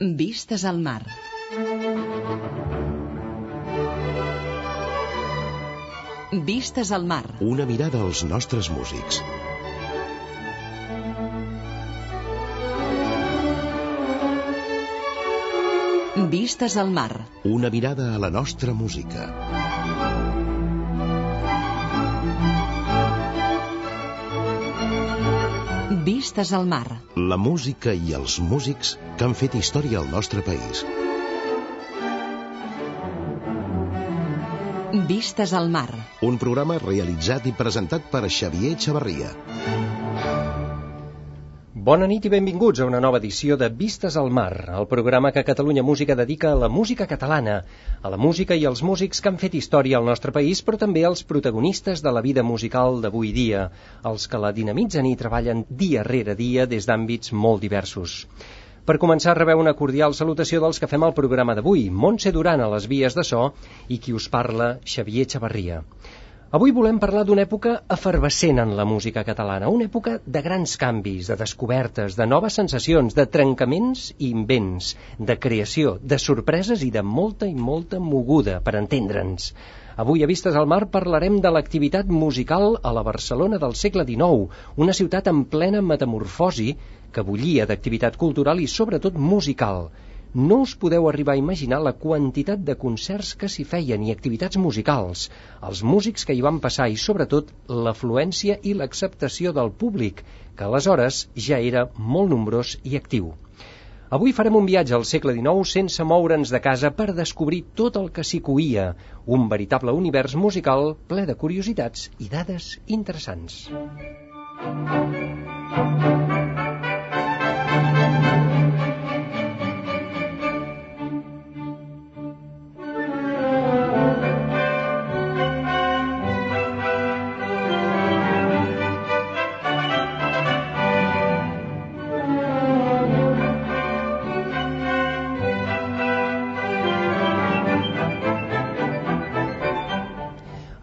Vistes al mar. Vistes al mar. Una mirada als nostres músics. Vistes al mar. Una mirada a la nostra música. Vistes al mar. La música i els músics que han fet història al nostre país. Vistes al mar. Un programa realitzat i presentat per Xavier Xavarria. Bona nit i benvinguts a una nova edició de Vistes al Mar, el programa que Catalunya Música dedica a la música catalana, a la música i als músics que han fet història al nostre país, però també als protagonistes de la vida musical d'avui dia, els que la dinamitzen i treballen dia rere dia des d'àmbits molt diversos. Per començar, rebeu una cordial salutació dels que fem el programa d'avui, Montse Duran a les vies de so i qui us parla, Xavier Xavarria. Avui volem parlar d'una època efervescent en la música catalana, una època de grans canvis, de descobertes, de noves sensacions, de trencaments i invents, de creació, de sorpreses i de molta i molta moguda, per entendre'ns. Avui, a Vistes al Mar, parlarem de l'activitat musical a la Barcelona del segle XIX, una ciutat en plena metamorfosi que bullia d'activitat cultural i sobretot musical, no us podeu arribar a imaginar la quantitat de concerts que s'hi feien i activitats musicals, els músics que hi van passar i, sobretot, l'afluència i l'acceptació del públic, que aleshores ja era molt nombrós i actiu. Avui farem un viatge al segle XIX sense moure'ns de casa per descobrir tot el que s'hi coïa, un veritable univers musical ple de curiositats i dades interessants.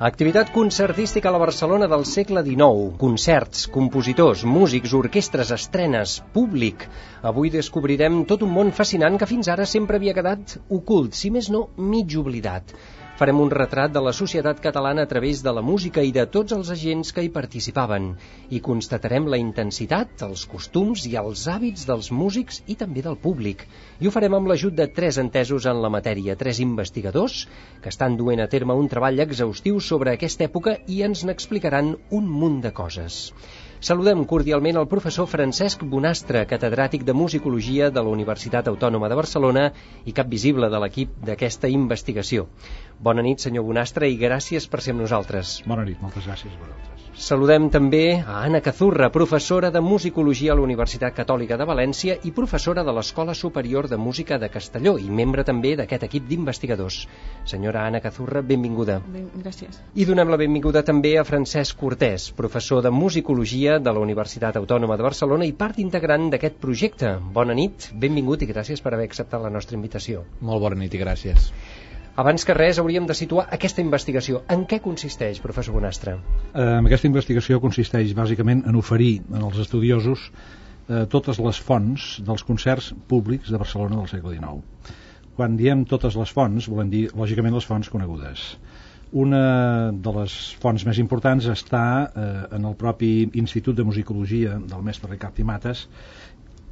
Activitat concertística a la Barcelona del segle XIX. Concerts, compositors, músics, orquestres, estrenes, públic. Avui descobrirem tot un món fascinant que fins ara sempre havia quedat ocult, si més no, mig oblidat. Farem un retrat de la societat catalana a través de la música i de tots els agents que hi participaven i constatarem la intensitat, els costums i els hàbits dels músics i també del públic. I ho farem amb l'ajut de tres entesos en la matèria, tres investigadors que estan duent a terme un treball exhaustiu sobre aquesta època i ens n'explicaran un munt de coses. Saludem cordialment el professor Francesc Bonastre, catedràtic de Musicologia de la Universitat Autònoma de Barcelona i cap visible de l'equip d'aquesta investigació. Bona nit, senyor Bonastre, i gràcies per ser amb nosaltres. Bona nit, moltes gràcies a vosaltres. Saludem també a Anna Cazurra, professora de Musicologia a la Universitat Catòlica de València i professora de l'Escola Superior de Música de Castelló i membre també d'aquest equip d'investigadors. Senyora Anna Cazurra, benvinguda. Ben, gràcies. I donem la benvinguda també a Francesc Cortés, professor de Musicologia de la Universitat Autònoma de Barcelona i part integrant d'aquest projecte. Bona nit, benvingut i gràcies per haver acceptat la nostra invitació. Molt bona nit i gràcies. Abans que res hauríem de situar aquesta investigació. En què consisteix, professor Bonastre? Eh, aquesta investigació consisteix bàsicament en oferir als estudiosos eh, totes les fonts dels concerts públics de Barcelona del segle XIX. Quan diem totes les fonts, volem dir, lògicament, les fonts conegudes. Una de les fonts més importants està eh, en el propi Institut de Musicologia del mestre Ricard Timates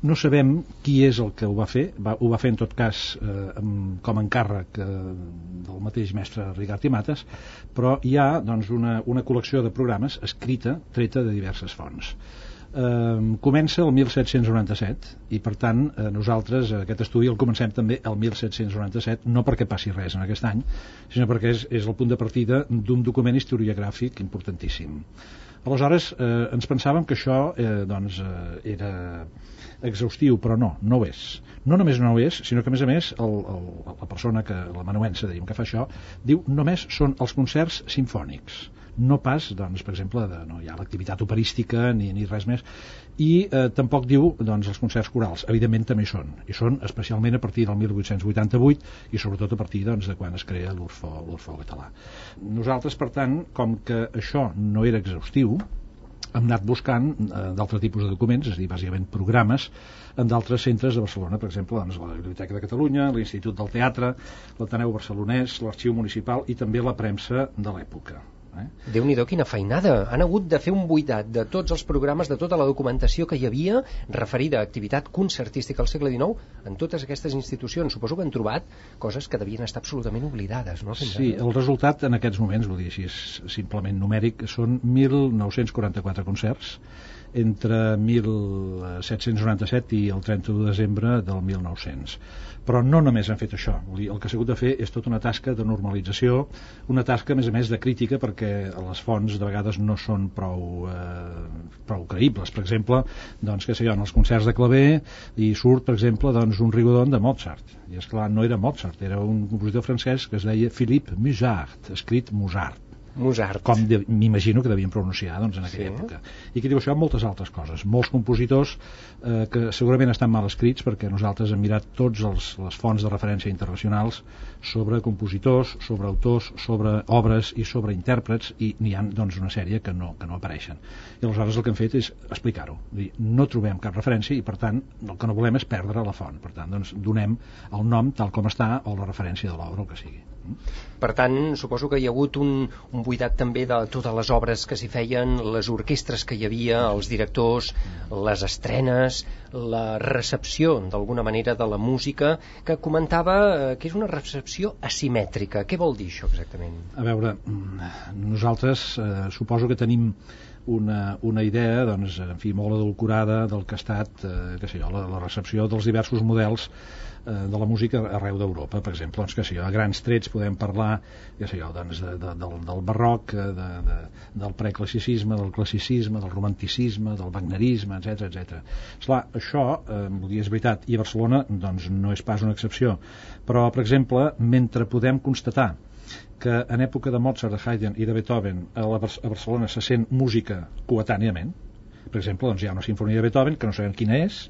no sabem qui és el que ho va fer, va, ho va fer en tot cas eh, com a encàrrec eh, del mateix mestre Rigart i Mates, però hi ha doncs, una, una col·lecció de programes escrita, treta de diverses fonts. Eh, comença el 1797 i per tant eh, nosaltres aquest estudi el comencem també el 1797 no perquè passi res en aquest any sinó perquè és, és el punt de partida d'un document historiogràfic importantíssim aleshores eh, ens pensàvem que això eh, doncs, eh, era exhaustiu, però no, no ho és. No només no ho és, sinó que a més a més el, el, la persona que, la manuensa, diguem, que fa això, diu només són els concerts sinfònics no pas, doncs, per exemple, de, no hi ha l'activitat operística ni, ni res més, i eh, tampoc diu doncs, els concerts corals. Evidentment també hi són, i són especialment a partir del 1888 i sobretot a partir doncs, de quan es crea l'Urfó català. Nosaltres, per tant, com que això no era exhaustiu, hem anat buscant eh, d'altres tipus de documents, és a dir, bàsicament programes, en d'altres centres de Barcelona, per exemple, doncs, la Biblioteca de Catalunya, l'Institut del Teatre, l'Ateneu Barcelonès, l'Arxiu Municipal i també la premsa de l'època. Eh? déu nhi quina feinada! Han hagut de fer un buidat de tots els programes, de tota la documentació que hi havia referida a activitat concertística al segle XIX en totes aquestes institucions. Suposo que han trobat coses que devien estar absolutament oblidades, no? sí, el resultat en aquests moments, vull dir així, és simplement numèric, són 1.944 concerts entre 1797 i el 31 de desembre del 1900 però no només han fet això. El que s'ha hagut de fer és tota una tasca de normalització una tasca a més a més de crítica perquè les fonts de vegades no són prou, eh, prou creïbles. Per exemple, doncs que sé jo, en els concerts de claver i surt per exemple doncs, un rigodon de Mozart. I és clar no era Mozart, era un compositor francès que es deia Philippe Musart escrit Mozart Mozart. Com m'imagino que devien pronunciar doncs, en aquella sí. època. I que diu això moltes altres coses. Molts compositors eh, que segurament estan mal escrits perquè nosaltres hem mirat tots els, les fonts de referència internacionals sobre compositors, sobre autors, sobre obres i sobre intèrprets i n'hi ha doncs, una sèrie que no, que no apareixen. I aleshores el que hem fet és explicar-ho. No trobem cap referència i per tant el que no volem és perdre la font. Per tant doncs, donem el nom tal com està o la referència de l'obra o que sigui. Per tant, suposo que hi ha hagut un, un buidat també de totes les obres que s'hi feien, les orquestres que hi havia, els directors, les estrenes, la recepció, d'alguna manera, de la música, que comentava eh, que és una recepció asimètrica. Què vol dir això exactament? A veure, nosaltres eh, suposo que tenim una, una idea, doncs, en fi, molt adulcorada del que ha estat, eh, que sé jo, la, la recepció dels diversos models de la música arreu d'Europa, per exemple, doncs, que si a grans trets podem parlar ja sé jo, doncs, de, de, del, del barroc, eh, de, de, del preclassicisme, del classicisme, del romanticisme, del wagnerisme, etc etc. Esclar, això, eh, és veritat, i a Barcelona doncs, no és pas una excepció, però, per exemple, mentre podem constatar que en època de Mozart, de Haydn i de Beethoven a, la, a Barcelona se sent música coetàniament, per exemple, doncs hi ha una sinfonia de Beethoven que no sabem quina és,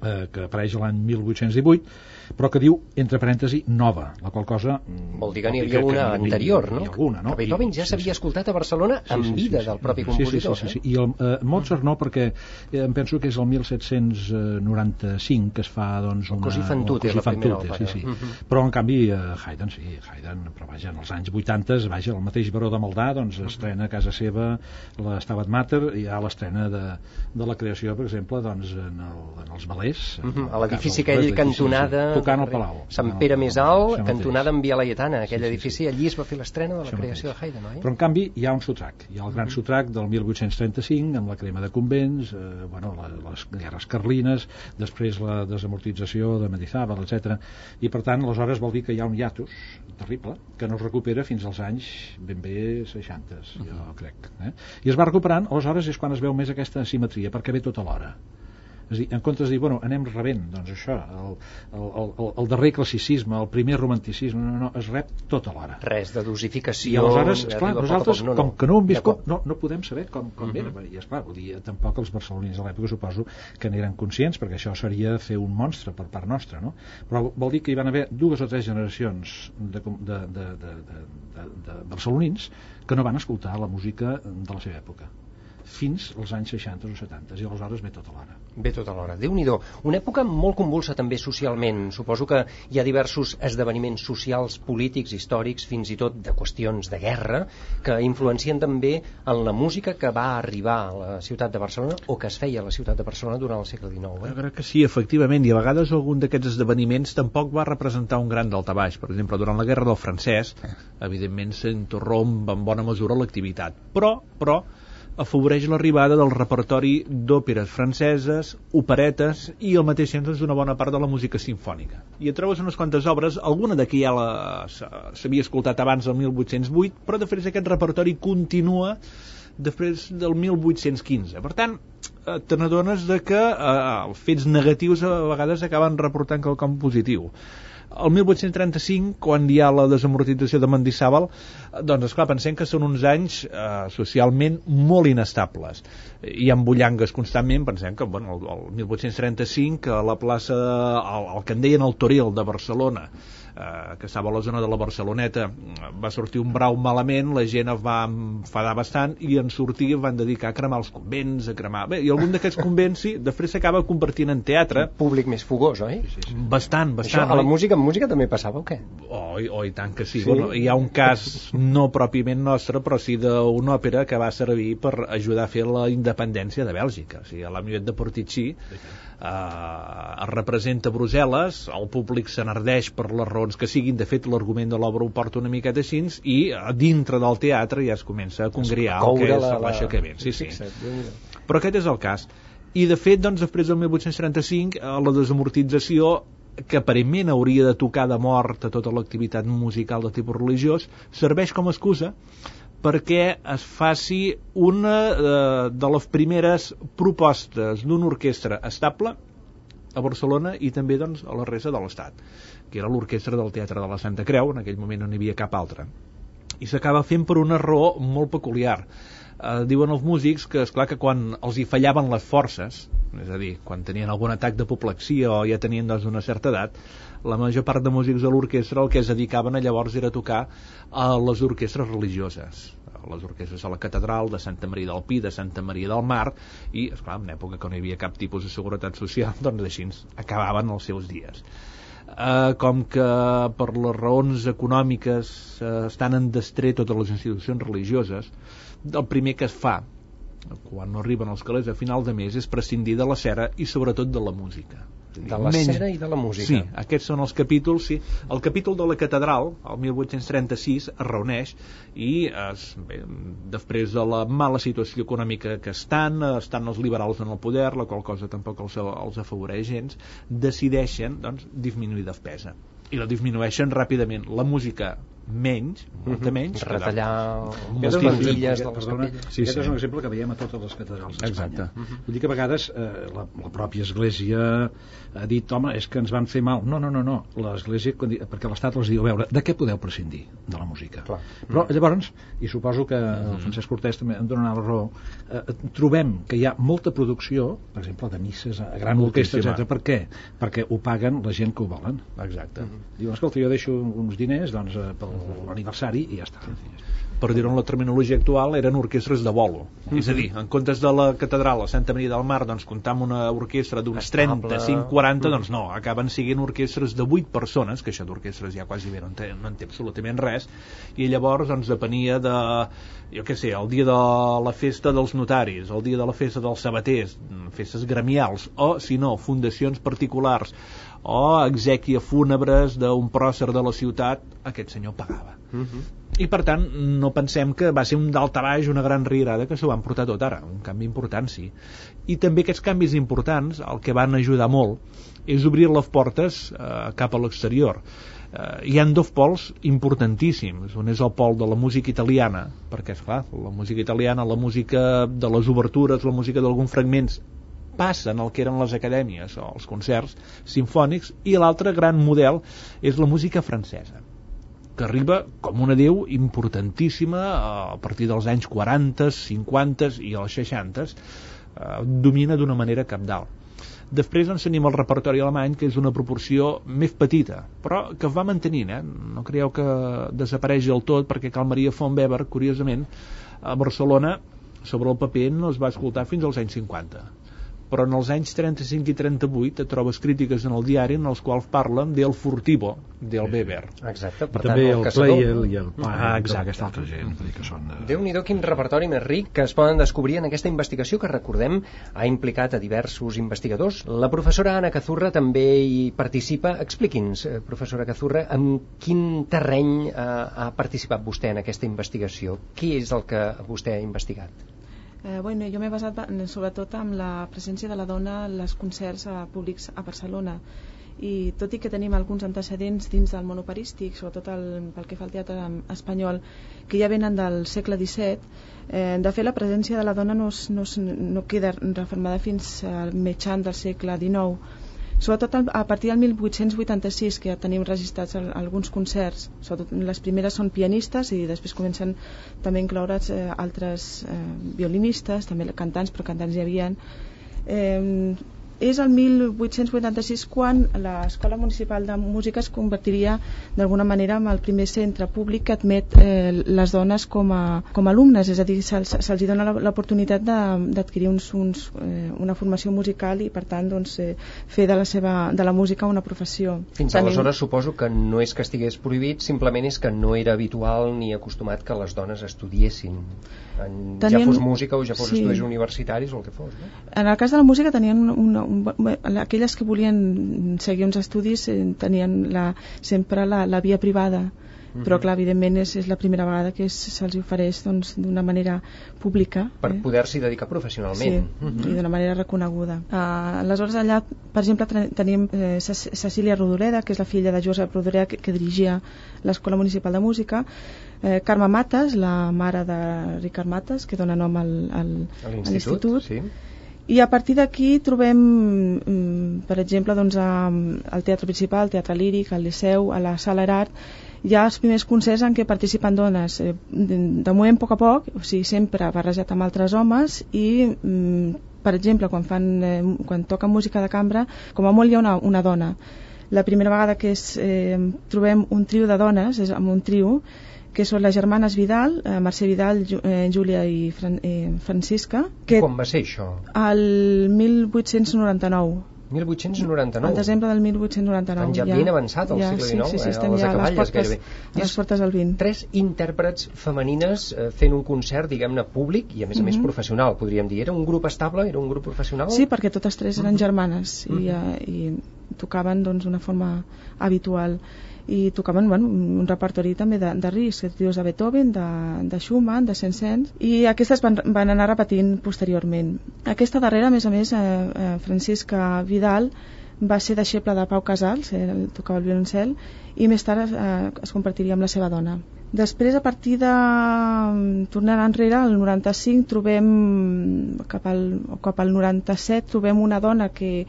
eh, que apareix l'any 1818 però que diu, entre parèntesi, nova, la qual cosa... Mm, Vol dir que n'hi havia que, una que anterior, no? Alguna, no? Que Beethoven ja s'havia sí, sí. escoltat a Barcelona sí, en vida sí, sí, del propi compositor. Sí, sí, sí, sí. Eh? I el, eh, Mozart no, perquè eh, em penso que és el 1795 que es fa doncs, una... Così fan tutte, la primera òpera. Sí, sí. Uh -huh. Però, en canvi, eh, Haydn, sí, Haydn, però vaja, en els anys 80, vaja, el mateix Baró de Maldà, doncs, estrena a casa seva l'Estabat Mater, i hi ha l'estrena de, de la creació, per exemple, doncs, en, el, en els balers. Uh -huh. A l'edifici aquell cantonada tocant al Palau. Sant Pere més alt, cantonada amb Via Laietana, aquell sí, sí, edifici, allí es va fer l'estrena de la creació mateix. de Haydn, oi? Però en canvi hi ha un sotrac, hi ha el gran mm -hmm. sotrac del 1835 amb la crema de convents, eh, bueno, les guerres carlines, després la desamortització de Medizábal, etc. I per tant, aleshores vol dir que hi ha un hiatus terrible, que no es recupera fins als anys ben bé 60, jo uh -huh. crec. Eh? I es va recuperant, aleshores és quan es veu més aquesta simetria, perquè ve tota l'hora és dir, en comptes de dir, bueno, anem rebent, doncs això, el, el, el, el darrer classicisme, el primer romanticisme, no, no, es rep tot alhora. Res de dosificació. I aleshores, esclar, nosaltres, poc, no, no. com que no ho hem viscut, no, no podem saber com, com uh -huh. era. I esclar, vull dir, tampoc els barcelonins de l'època suposo que n'eren conscients, perquè això seria fer un monstre per part nostra, no? Però vol dir que hi van haver dues o tres generacions de, de, de, de, de, de, de barcelonins que no van escoltar la música de la seva època fins als anys 60 o 70 i aleshores ve tota l'hora. Ve tota l'hora, déu nhi una època molt convulsa també socialment. Suposo que hi ha diversos esdeveniments socials, polítics, històrics fins i tot de qüestions de guerra que influencien també en la música que va arribar a la ciutat de Barcelona o que es feia a la ciutat de Barcelona durant el segle XIX eh? Jo crec que sí, efectivament, i a vegades algun d'aquests esdeveniments tampoc va representar un gran daltabaix per exemple, durant la guerra del francès evidentment s'interromp en bona mesura l'activitat. Però, però afavoreix l'arribada del repertori d'òperes franceses, operetes i al mateix temps d'una bona part de la música sinfònica. I et trobes unes quantes obres, alguna d'aquí ja s'havia escoltat abans del 1808, però de fet aquest repertori continua després del 1815. Per tant, eh, te n'adones de que eh, fets negatius a vegades acaben reportant quelcom positiu El 1835, quan hi ha la desamortització de Mendissàbal, eh, doncs, esclar, pensem que són uns anys eh, socialment molt inestables. Hi ha bullangues constantment, pensem que, bueno, el, el 1835, a la plaça, el que en deien el Toril de Barcelona, eh, que estava a la zona de la Barceloneta va sortir un brau malament la gent es va enfadar bastant i en sortir van dedicar a cremar els convents a cremar... bé, i algun d'aquests convents sí, després s'acaba convertint en teatre Públic més fogós, oi? sí, sí. bastant, Això, bastant a la oi? música, en música també passava o què? Oh, oh, i tant que sí. Sí? Bueno, hi ha un cas no pròpiament nostre, però sí d'una òpera que va servir per ajudar a fer la independència de Bèlgica. O sigui, a la Millet de Portici es representa a Brussel·les, el públic s'enardeix per les raons que siguin, de fet l'argument de l'obra ho porta una miqueta així, i a dintre del teatre ja es comença a congriar el que és la- la, la- l'aixecament. Sí, sí. Déu-n'hi-do. Però aquest és el cas. I de fet, doncs, després del 1835, eh, la desamortització que aparentment hauria de tocar de mort a tota l'activitat musical de tipus religiós, serveix com a excusa perquè es faci una eh, de les primeres propostes d'una orquestra estable a Barcelona i també doncs, a la resta de l'Estat, que era l'orquestra del Teatre de la Santa Creu, en aquell moment no n'hi havia cap altra. I s'acaba fent per una raó molt peculiar. Eh, diuen els músics que, és clar que quan els hi fallaven les forces, és a dir, quan tenien algun atac d'apoplexia o ja tenien doncs, una certa edat, la major part de músics de l'orquestra el que es dedicaven a llavors era tocar a les orquestres religioses. Les orquestres a la catedral de Santa Maria del Pi, de Santa Maria del Mar i, esclar, en època que no hi havia cap tipus de seguretat social, doncs així acabaven els seus dies. Eh, com que per les raons econòmiques eh, estan en destret totes les institucions religioses el primer que es fa quan no arriben els calés a final de mes és prescindir de la cera i sobretot de la música De la menys- cera i de la música. Sí, aquests són els capítols, sí. El capítol de la catedral, el 1836, es reuneix i es, bé, després de la mala situació econòmica que estan, estan els liberals en el poder, la qual cosa tampoc els, els afavoreix gens, decideixen doncs, disminuir despesa. I la disminueixen ràpidament. La música menys, molta Mhm. menys. Retallar les plantilles de les Perdona, capelles. sí, aquest sí. és un exemple que veiem a totes les catedrals d'Espanya. Exacte. Vull dir que a vegades eh, la, la pròpia Església ha dit, home, és que ens van fer mal. No, no, no, no. l'Església, quan di- perquè l'Estat els diu, a veure, de què podeu prescindir? De la música. Clar. Però llavors, i suposo que el Francesc Cortés també em donarà la raó, eh, trobem que hi ha molta producció, per exemple, de misses a gran orquestra, etc. Per què? Perquè ho paguen la gent que ho volen. Exacte. Diuen, escolta, jo deixo uns diners doncs, eh, per l'aniversari i ja està. per dir-ho en la terminologia actual, eren orquestres de bolo. És a dir, en comptes de la catedral a Santa Maria del Mar, doncs comptar amb una orquestra d'uns Estable. 35-40, doncs no, acaben siguent orquestres de 8 persones, que això d'orquestres ja quasi bé no en, té, no en té absolutament res, i llavors doncs depenia de, jo què sé, el dia de la festa dels notaris, el dia de la festa dels sabaters, festes gremials, o, si no, fundacions particulars, o exèquia fúnebres d'un pròcer de la ciutat, aquest senyor pagava. I per tant no pensem que va ser un daltabaix una gran riarada que s'ho van portar tot ara un canvi important sí. I també aquests canvis importants el que van ajudar molt és obrir les portes eh, cap a l'exterior. Eh, hi han dos pols importantíssims. Un és el pol de la música italiana perquè és clar, la música italiana la música de les obertures la música d'alguns fragments passen el que eren les acadèmies o els concerts sinfònics i l'altre gran model és la música francesa que arriba com una déu importantíssima a partir dels anys 40, 50 i els 60 eh, domina d'una manera capdalt. Després ens tenim el repertori alemany, que és una proporció més petita, però que va mantenint, eh? no creieu que desapareix del tot, perquè Cal Maria Font Weber, curiosament, a Barcelona, sobre el paper, no es va escoltar fins als anys 50 però en els anys 35 i 38 et trobes crítiques en el diari en els quals parlen del furtivo del Weber Exacte, I per tant, també el caçador, Pleyel no? i el Pine, Ah, exacte. tota aquesta altra gent, dir que són... Eh... Déu-n'hi-do quin repertori més ric que es poden descobrir en aquesta investigació que, recordem, ha implicat a diversos investigadors. La professora Anna Cazurra també hi participa. Expliqui'ns, eh, professora Cazurra, en quin terreny eh, ha participat vostè en aquesta investigació? Què és el que vostè ha investigat? Eh, bueno, jo m'he basat ba- sobretot en la presència de la dona en els concerts eh, públics a Barcelona. I tot i que tenim alguns antecedents dins del món operístic, sobretot el, pel que fa al teatre espanyol, que ja venen del segle XVII, eh, de fet la presència de la dona no, es, no, es, no queda reformada fins al mitjan del segle XIX, Sobretot a partir del 1886, que ja tenim registrats alguns concerts, sobretot les primeres són pianistes i després comencen també a incloure's eh, altres eh, violinistes, també cantants, però cantants hi havia. Eh, és el 1886 quan l'Escola Municipal de Música es convertiria d'alguna manera en el primer centre públic que admet eh, les dones com a, com a alumnes, és a dir, se'ls se, se dona l'oportunitat d'adquirir uns, uns, eh, una formació musical i per tant doncs, eh, fer de la, seva, de la música una professió. Fins Tenim... aleshores suposo que no és que estigués prohibit, simplement és que no era habitual ni acostumat que les dones estudiessin en, Tenien... ja fos música o ja fos sí. estudis universitaris o el que fos. No? En el cas de la música tenien una, un, aquelles que volien seguir uns estudis eh, tenien la, sempre la, la via privada però clar, evidentment és, és la primera vegada que se'ls ofereix doncs, d'una doncs, manera pública per eh? poder-s'hi dedicar professionalment sí, uh -huh. i d'una manera reconeguda uh, aleshores allà, per exemple tenim eh, Cecília Rodoreda que és la filla de Josep Rodoreda que, que dirigia l'Escola Municipal de Música eh, Carme Mates, la mare de Ricard Mates que dona nom al, al, a l'institut sí. I a partir d'aquí trobem, mm, per exemple, doncs, al Teatre Principal, al Teatre Líric, al Liceu, a la Sala Erat, hi ha els primers concerts en què participen dones. Eh, de, moment a poc a poc o sigui, sempre barrejat amb altres homes i mm, per exemple quan, fan, eh, quan toquen música de cambra com a molt hi ha una, una dona. La primera vegada que és, eh, trobem un trio de dones és amb un trio que són les germanes Vidal, eh, Mercè Vidal, eh, Júlia i Fran eh, Francisca. Que Quan va ser això? El 1899. 1899. Al desembre del 1899. Estan ja, ja ben avançat al ja, segle XIX, sí, sí, sí, eh, a les acaballes les portes, gairebé. A les portes del 20. Tres intèrprets femenines eh, fent un concert, diguem-ne, públic i a més a més mm -hmm. professional, podríem dir. Era un grup estable? Era un grup professional? Sí, perquè totes tres eren mm -hmm. germanes i, mm -hmm. eh, i tocaven doncs d'una forma habitual i tocaven bueno, un repertori també de, de risc, trios de Beethoven, de, de Schumann, de Saint-Saëns, i aquestes van, van anar repetint posteriorment. Aquesta darrera, a més a més, eh, eh, Francisca Vidal, va ser deixeble de Pau Casals, eh, tocava el violoncel, i més tard eh, es compartiria amb la seva dona. Després, a partir de... tornant enrere, al 95, trobem, cap al, cap al 97, trobem una dona que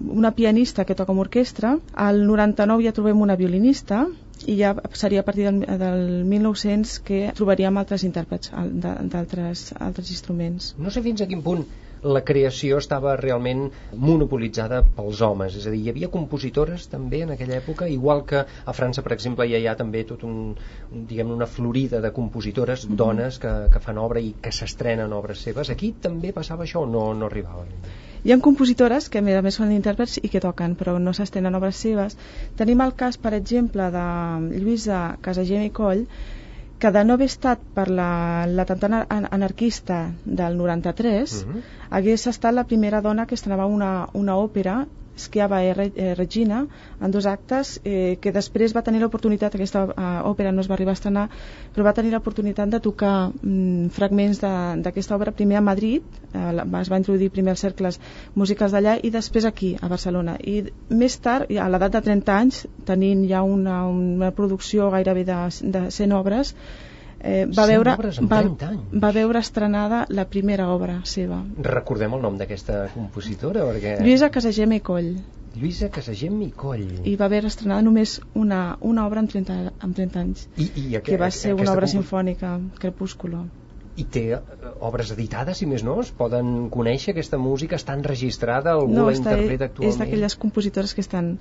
una pianista que toca amb orquestra, al 99 ja trobem una violinista i ja seria a partir del, del 1900 que trobaríem altres intèrprets d'altres altres instruments. No sé fins a quin punt la creació estava realment monopolitzada pels homes, és a dir, hi havia compositores també en aquella època, igual que a França, per exemple, ja hi ha també tot un, diguem una florida de compositores, mm -hmm. dones que, que fan obra i que s'estrenen obres seves. Aquí també passava això o no, no arribava? Hi ha compositores que a més són intèrprets i que toquen, però no s'estenen obres seves. Tenim el cas, per exemple, de Lluïsa Casagem i Coll, que de no haver estat per l'atemptat la, anarquista del 93 uh -huh. hagués estat la primera dona que estrenava una, una òpera Schiava e eh, Regina en dos actes eh, que després va tenir l'oportunitat, aquesta eh, òpera no es va arribar a estrenar, però va tenir l'oportunitat de tocar mm, fragments d'aquesta obra primer a Madrid, eh, es va introduir primer als cercles musicals d'allà i després aquí, a Barcelona. I més tard, a l'edat de 30 anys, tenint ja una, una producció gairebé de, de 100 obres, eh, va, veure, va, va veure estrenada la primera obra seva. Recordem el nom d'aquesta compositora? Perquè... Lluïsa Casagem i Coll. Lluïsa Casagem i Coll. I va haver estrenada només una, una obra en 30, en 30 anys, I, i aqu que va ser una obra comp... sinfònica, Crepúsculo i té eh, obres editades, si més no? Es poden conèixer aquesta música? Està enregistrada? Algú no, la interpreta actualment? és d'aquelles compositores que estan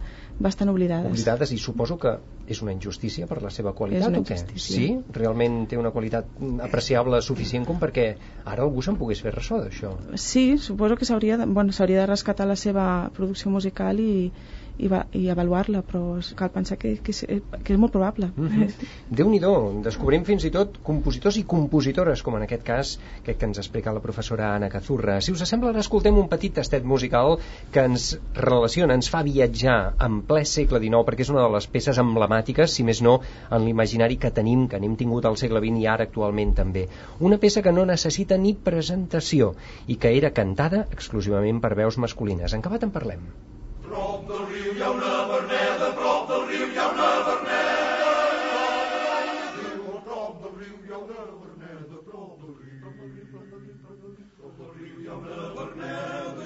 bastant oblidades. Oblidades, i suposo que és una injustícia per la seva qualitat, o què? Sí? Realment té una qualitat apreciable suficient com perquè ara algú se'n pogués fer ressò d'això? Sí, suposo que s'hauria de, bueno, de rescatar la seva producció musical i, i, i avaluar-la, però cal pensar que, que, és, que és molt probable. Mm -hmm. Déu-n'hi-do, descobrim fins i tot compositors i compositores, com en aquest cas que, que ens explica la professora Anna Cazurra. Si us sembla, ara escoltem un petit tastet musical que ens relaciona, ens fa viatjar en ple segle XIX, perquè és una de les peces emblemàtiques, si més no, en l'imaginari que tenim, que n'hem tingut al segle XX i ara actualment també. Una peça que no necessita ni presentació i que era cantada exclusivament per veus masculines. En acabat en parlem. Prop del riu hi ha una verneda, prop del riu hi ha una verneda. Prop del verneda, prop del riu. Prop del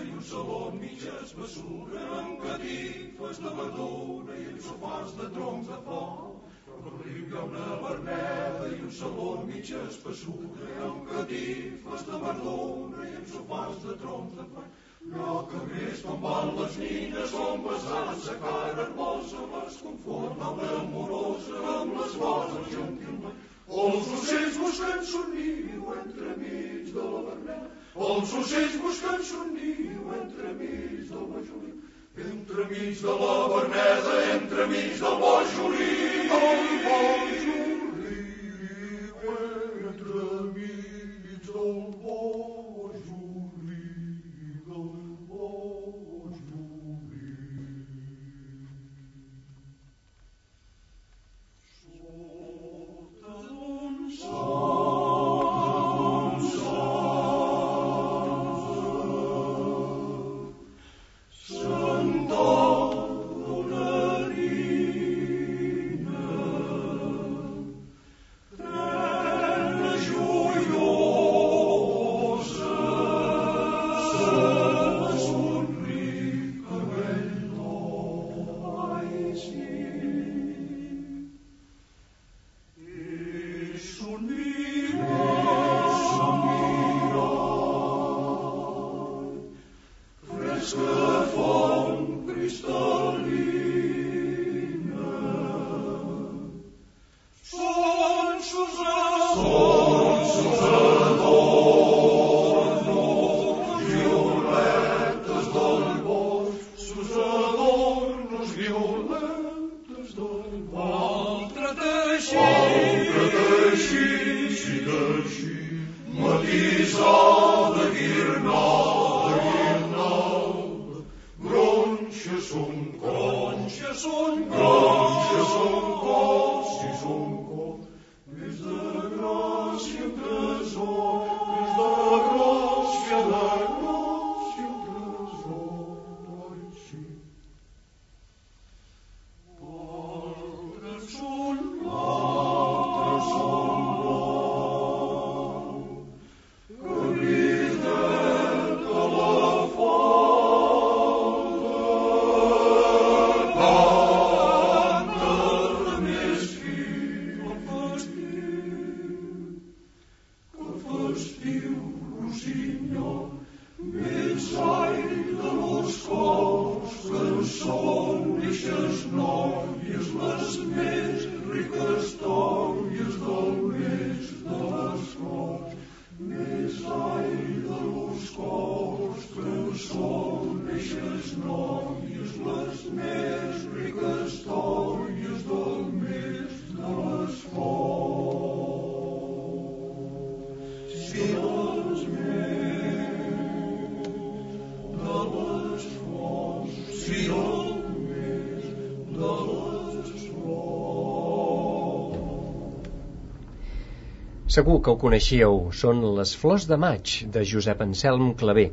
hi un saló amb mitges bessura, amb catifes de verdura i amb sofàs de troncs de foc. Al riu hi ha una verneda i un saló amb mitja espessura, amb catifes de verdura i amb sofàs de troncs de foc. No que més com van les nines on besant sa cara hermosa les conforma una amorosa amb les vols gentilment. Els ocells buscant son niu entremig de la verneda, els ocells buscant son niu entremig del bojolí. Entremig de la verneda, entremig del bojolí, el bojolí, entremig del bojolí, cos, més de gràcia un tresor, més de gràcia, de Segur que ho coneixíeu, són Les flors de maig, de Josep Anselm Clavé.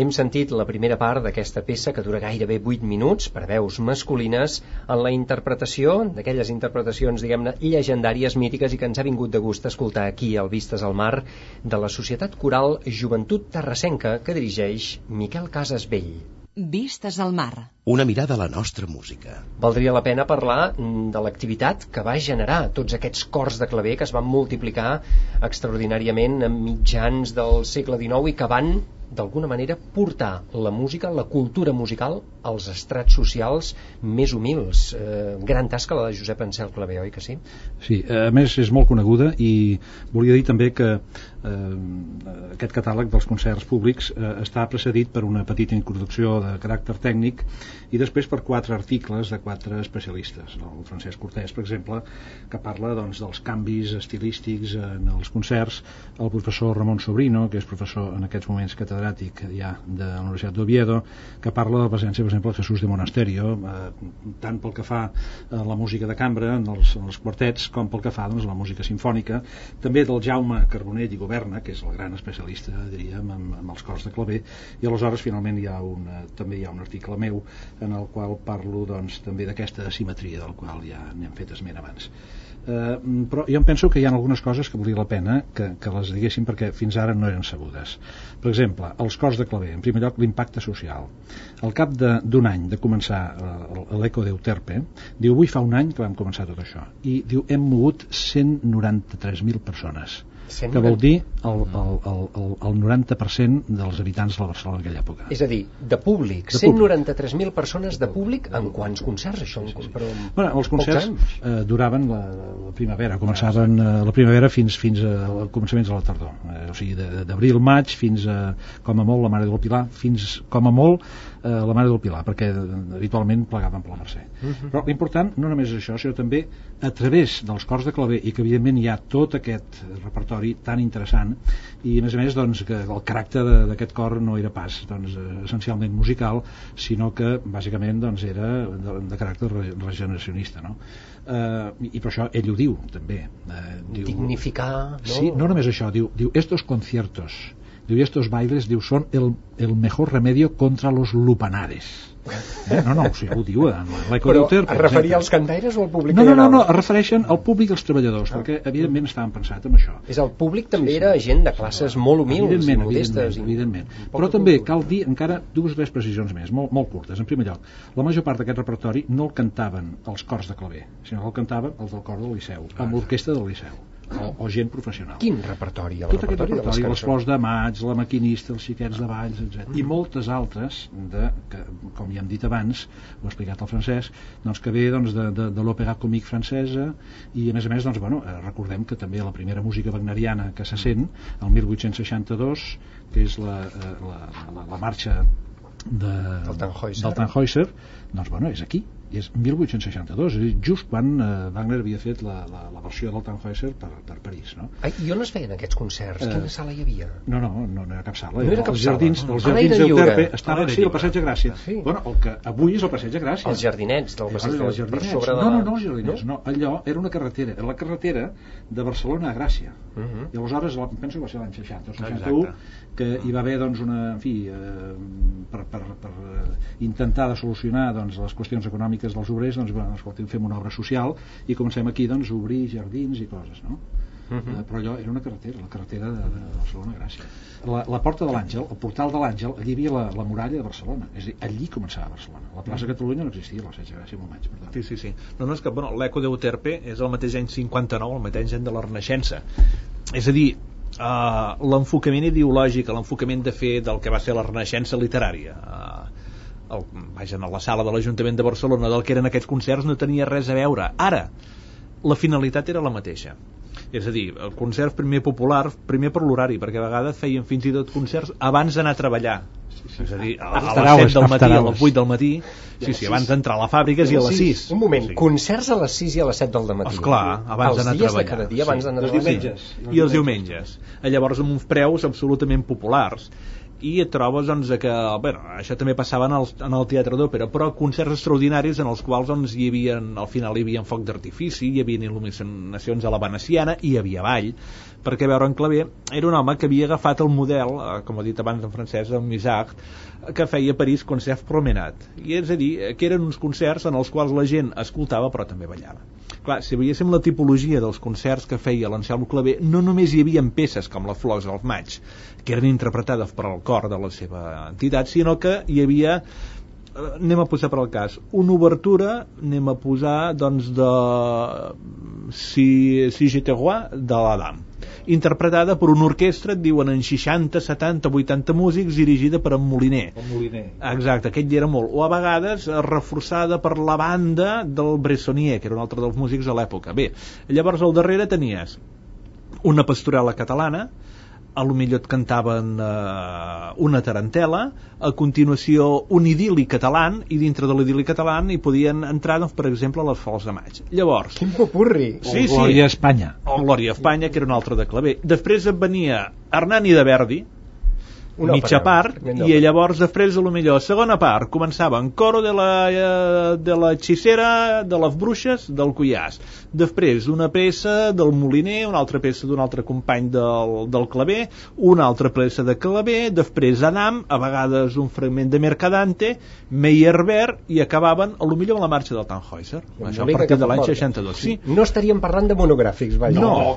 Hem sentit la primera part d'aquesta peça que dura gairebé 8 minuts per veus masculines en la interpretació d'aquelles interpretacions, diguem-ne, llegendàries, mítiques i que ens ha vingut de gust escoltar aquí al Vistes al Mar de la Societat Coral Joventut Terrassenca que dirigeix Miquel Casas Vell. Vistes al mar. Una mirada a la nostra música. Valdria la pena parlar mm, de l'activitat que va generar tots aquests cors de claver que es van multiplicar extraordinàriament a mitjans del segle XIX i que van d'alguna manera portar la música, la cultura musical als estrats socials més humils. Eh, gran tasca la de Josep Ansel Clavé, oi que sí? Sí, a més és molt coneguda i volia dir també que eh, aquest catàleg dels concerts públics eh, està precedit per una petita introducció de caràcter tècnic i després per quatre articles de quatre especialistes. El Francesc Cortés, per exemple, que parla doncs, dels canvis estilístics en els concerts, el professor Ramon Sobrino, que és professor en aquests moments catedràtic ja de la Universitat d'Oviedo, que parla de la presència, per exemple, de Jesús de Monasterio, eh, tant pel que fa a la música de cambra, en els, en els quartets, com pel que fa doncs, a la música sinfònica, també del Jaume Carbonell i Governa, que és el gran especialista, diríem, amb, amb els cors de claver, i aleshores finalment hi ha un, també hi ha un article meu en el qual parlo doncs, també d'aquesta asimetria del qual ja n'hem fet esment abans eh, però jo em penso que hi ha algunes coses que valia la pena que, que les diguéssim perquè fins ara no eren sabudes. Per exemple, els cors de claver. En primer lloc l'impacte social. Al cap d'un any de començar eh, l'Eco d'Euterpe diu avui fa un any que vam començar tot això i diu hem mogut 193.000 persones que vol dir el, el, el, el, el 90% dels habitants de la Barcelona en aquella època. És a dir, de públic, 193.000 persones de públic en quants concerts això? Sí, sí. Però bueno, els concerts eh, duraven la, la primavera, començaven eh, la primavera fins, fins al començaments de la tardor, eh, o sigui, d'abril, maig, fins a, com a molt, la Mare del Pilar, fins com a molt eh, la Mare del Pilar, perquè habitualment plegaven per la Mercè. Uh mhm. -huh. Però l'important no només és això, sinó també a través dels cors de claver i que evidentment hi ha tot aquest repertori tan interessant i a més a més doncs, que el caràcter d'aquest cor no era pas doncs, essencialment musical, sinó que bàsicament doncs, era de, de caràcter regeneracionista. No? Eh, i per això ell ho diu també eh, diu, dignificar no? sí, no només això, diu, diu estos conciertos diu, estos bailes diu, són el, el mejor remedio contra los lupanares eh? no, no, o sigui, ho diu en Però es referia als cantaires o al públic no, no, no, no, es refereixen al públic i als treballadors ah. perquè evidentment estaven pensat en això és el públic també sí, sí. era gent de classes molt humils evidentment, i modestes evidentment, evidentment. però també cal dir encara dues o tres precisions més, molt, molt curtes en primer lloc, la major part d'aquest repertori no el cantaven els cors de claver sinó que el cantaven els del cor del Liceu amb l'orquestra del Liceu o, o gent professional. Quin repertori? El Tot repertori aquest repertori, de les, les flors de maig, la maquinista, els xiquets de valls, etc. Mm. I moltes altres, de, que, com ja hem dit abans, ho ha explicat el francès, doncs, que ve doncs, de, de, de l'òpera còmic francesa i a més a més doncs, bueno, eh, recordem que també la primera música wagneriana que se sent, el 1862, que és la, eh, la, la, la marxa de, del Tannhäuser. del Tannhäuser doncs bueno, és aquí és 1862, és just quan eh, Wagner havia fet la, la, la versió del Tannhäuser per, per París no? Ai, I on es feien aquests concerts? Eh, Quina sala hi havia? No, no, no, no era cap sala no era cap els jardins, sala. els jardins d'Euterpe estaven sí, al Passeig de Gràcia sí. bueno, el que avui és el Passeig de Gràcia els jardinets del Passeig de Gràcia per sobre de no, no, no, els jardinets, no? no, allò era una carretera era la carretera de Barcelona a Gràcia uh. -huh. i aleshores, penso que va ser l'any 60 o 61, Exacte. que hi va haver doncs una, en fi, eh, per, per, per eh, intentar de solucionar doncs, les qüestions econòmiques dels obrers doncs bueno, escolti, fem una obra social i comencem aquí doncs, a obrir jardins i coses no? Uh mhm. -huh. eh, però allò era una carretera la carretera de, de Barcelona Gràcia la, la porta de l'Àngel, el portal de l'Àngel allí hi havia la, la muralla de Barcelona és a dir, allí començava Barcelona, la plaça de Catalunya no existia la Setge Gràcia molt menys sí, sí, sí. No, no, és que bueno, l'Eco d'Euterpe és el mateix any 59 el mateix any de la Renaixença és a dir, uh, l'enfocament ideològic l'enfocament de fer del que va ser la Renaixença literària uh, el, vaja, a la sala de l'Ajuntament de Barcelona del que eren aquests concerts no tenia res a veure. Ara, la finalitat era la mateixa. És a dir, el concert primer popular, primer per l'horari, perquè a vegades feien fins i tot concerts abans d'anar a treballar. Sí, sí. És a dir, a, a les 7 del matí, a les 8 del matí, sí, sí, abans d'entrar a la fàbrica i a les 6. Un moment, sí. concerts a les 6 i a les 7 del matí. Esclar, abans d'anar a treballar. Els dies de cada dia abans d'anar a treballar. I els diumenges. Llavors amb uns preus absolutament populars i et trobes doncs, que bueno, això també passava en el, en el teatre d'òpera però concerts extraordinaris en els quals doncs, hi havia, al final hi havia foc d'artifici hi havia il·luminacions a la veneciana i hi havia ball perquè veure en Clavé era un home que havia agafat el model eh, com ha dit abans en francès, el Misard que feia a París Concert Promenat. I és a dir, que eren uns concerts en els quals la gent escoltava però també ballava. Clar, si veiéssim la tipologia dels concerts que feia l'Anselmo Clavé, no només hi havia peces com la Flors al maig, que eren interpretades per al cor de la seva entitat, sinó que hi havia eh, anem a posar per al cas una obertura, anem a posar doncs de si, si j'étais roi de l'Adam interpretada per una orquestra, et diuen en 60, 70, 80 músics, dirigida per en Moliner. El Moliner. Exacte, aquell era molt. O a vegades eh, reforçada per la banda del Bressonier, que era un altre dels músics de l'època. Bé, llavors al darrere tenies una pastorela catalana, a lo millor et cantaven eh, una tarantela, a continuació un idili català, i dintre de l'idili català hi podien entrar, doncs, per exemple, les Fols de Maig. Llavors... Quin popurri! Sí, o Glòria sí. Espanya. O Glòria Espanya, que era un altre de claver. Després venia Hernani de Verdi, Una mitja òpera, part, i llavors després, a lo millor, segona part, començaven coro de la, eh, de la hechicera, de les bruixes, del Cuyàs. Després, una peça del Moliner, una altra peça d'un altre company del, del claver, una altra peça de claver, després Adam, a vegades un fragment de Mercadante, Meyerbeer, i acabaven, a lo millor, amb la marxa del Tannhäuser. Això a partir de l'any a fora. 62. Sí, No estaríem parlant de monogràfics, vaja. no,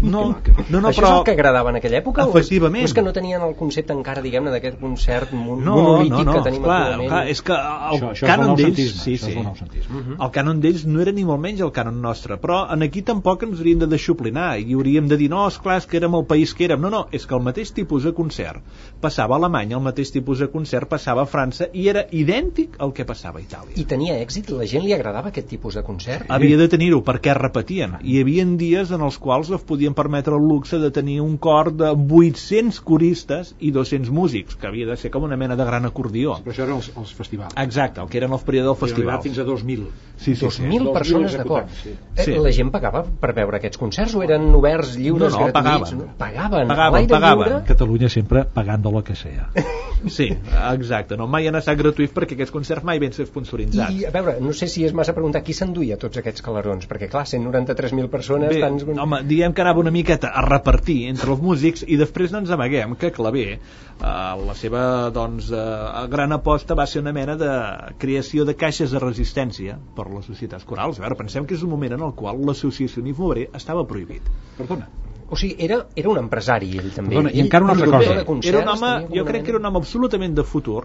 no, no, no, Això però... és el que agradava en aquella època? Efectivament. O és que no tenien el concepte encara, diguem-ne, d'aquest concert mon No, monolític no, no, que tenim clar, actualment? clar, és que el Això, això cànon d'ells... Sí, sí. el noucentisme. El cànon d'ells no era ni molt menys el cànon nostre, però en aquí tampoc ens hauríem de deixoplinar i hauríem de dir, no, esclar, és que érem el país que érem. No, no, és que el mateix tipus de concert passava a Alemanya, el mateix tipus de concert passava a França i era idèntic al que passava a Itàlia. I tenia èxit? La gent li agradava aquest tipus de concert? Havia de tenir-ho perquè es repetien. Hi havia dies en els quals es podien permetre el luxe de tenir un cor de 800 coristes i 200 músics, que havia de ser com una mena de gran acordió. Però això eren els, els festivals. Exacte, el que eren els períodes del festival. fins a 2.000. Sí, sí, sí. 2.000 2.000 persones d'acord. sí. Eh, Sí. La gent pagava per veure aquests concerts o eren oberts, lliures, No, no, gratuïts? pagaven. No? Pagaven. Pagaven, pagaven. lliure? Catalunya sempre pagant de lo que sea. Sí, exacte. No, mai han estat gratuïts perquè aquests concerts mai van ser sponsoritzats. I, a veure, no sé si és massa preguntar qui s'enduia tots aquests calarons, perquè clar, 193.000 persones... Bé, tants... home, diguem que anava una miqueta a repartir entre els músics i després no ens amaguem que Clavé, la seva doncs, eh, gran aposta va ser una mena de creació de caixes de resistència per les societats corals. A veure, pensem que és un moment en el qual l'associacionisme obrer estava prohibit. Perdona. O sigui, era, era un empresari, ell també. Perdona, i Ell, encara una altra cosa. de concerts, Era un home, jo crec que era un home absolutament de futur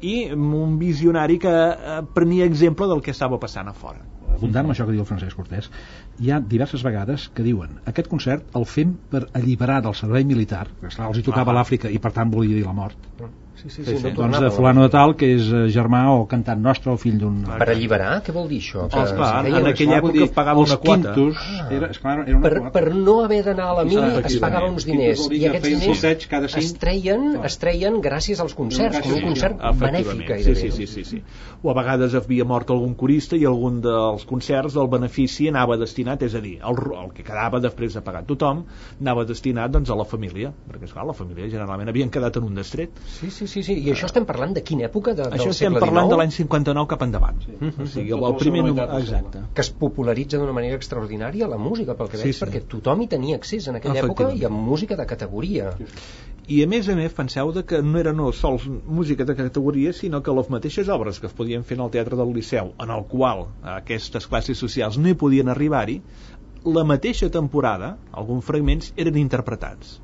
i un visionari que eh, prenia exemple del que estava passant a fora. Abundant amb això que diu el Francesc Cortés, hi ha diverses vegades que diuen aquest concert el fem per alliberar del servei militar, que esclar, els hi tocava Ah. l'Àfrica i per tant volia dir la mort, Sí, sí, Sí, sí, sí. no doncs de fulano de tal, que és eh, germà o cantant nostre o fill d'un... Per alliberar? Què vol dir això? Que Oh, esclar, es feia en una- aquella època es pagava una quota. quintos, Ah. era, esclar, era una per, quota. per no haver d'anar a la mili es Efectivament. pagava uns diners i que aquests diners cada cinc. es treien, es treien gràcies als concerts com un concert benèfic sí, sí, sí, sí, sí. O a vegades havia mort algun corista i algun dels concerts del benefici anava destinat, és a dir, el, el que quedava després de pagar tothom anava destinat doncs, a la família, perquè esclar, la família generalment havien quedat en un destret. sí, sí, sí, sí. i això estem parlant de quina època? De, Això del estem parlant de XIX? l'any 59 cap endavant. Sí. O sigui, el, Tota el la primer... Exacte. que es popularitza d'una manera extraordinària la música, pel que Sí, veig, sí. perquè tothom hi tenia accés en aquella època i amb música de categoria. I a més a més penseu de que no era no sols música de categoria sinó que les mateixes obres que es podien fer en el Teatre del Liceu en el qual aquestes classes socials no hi podien arribar-hi la mateixa temporada alguns fragments eren interpretats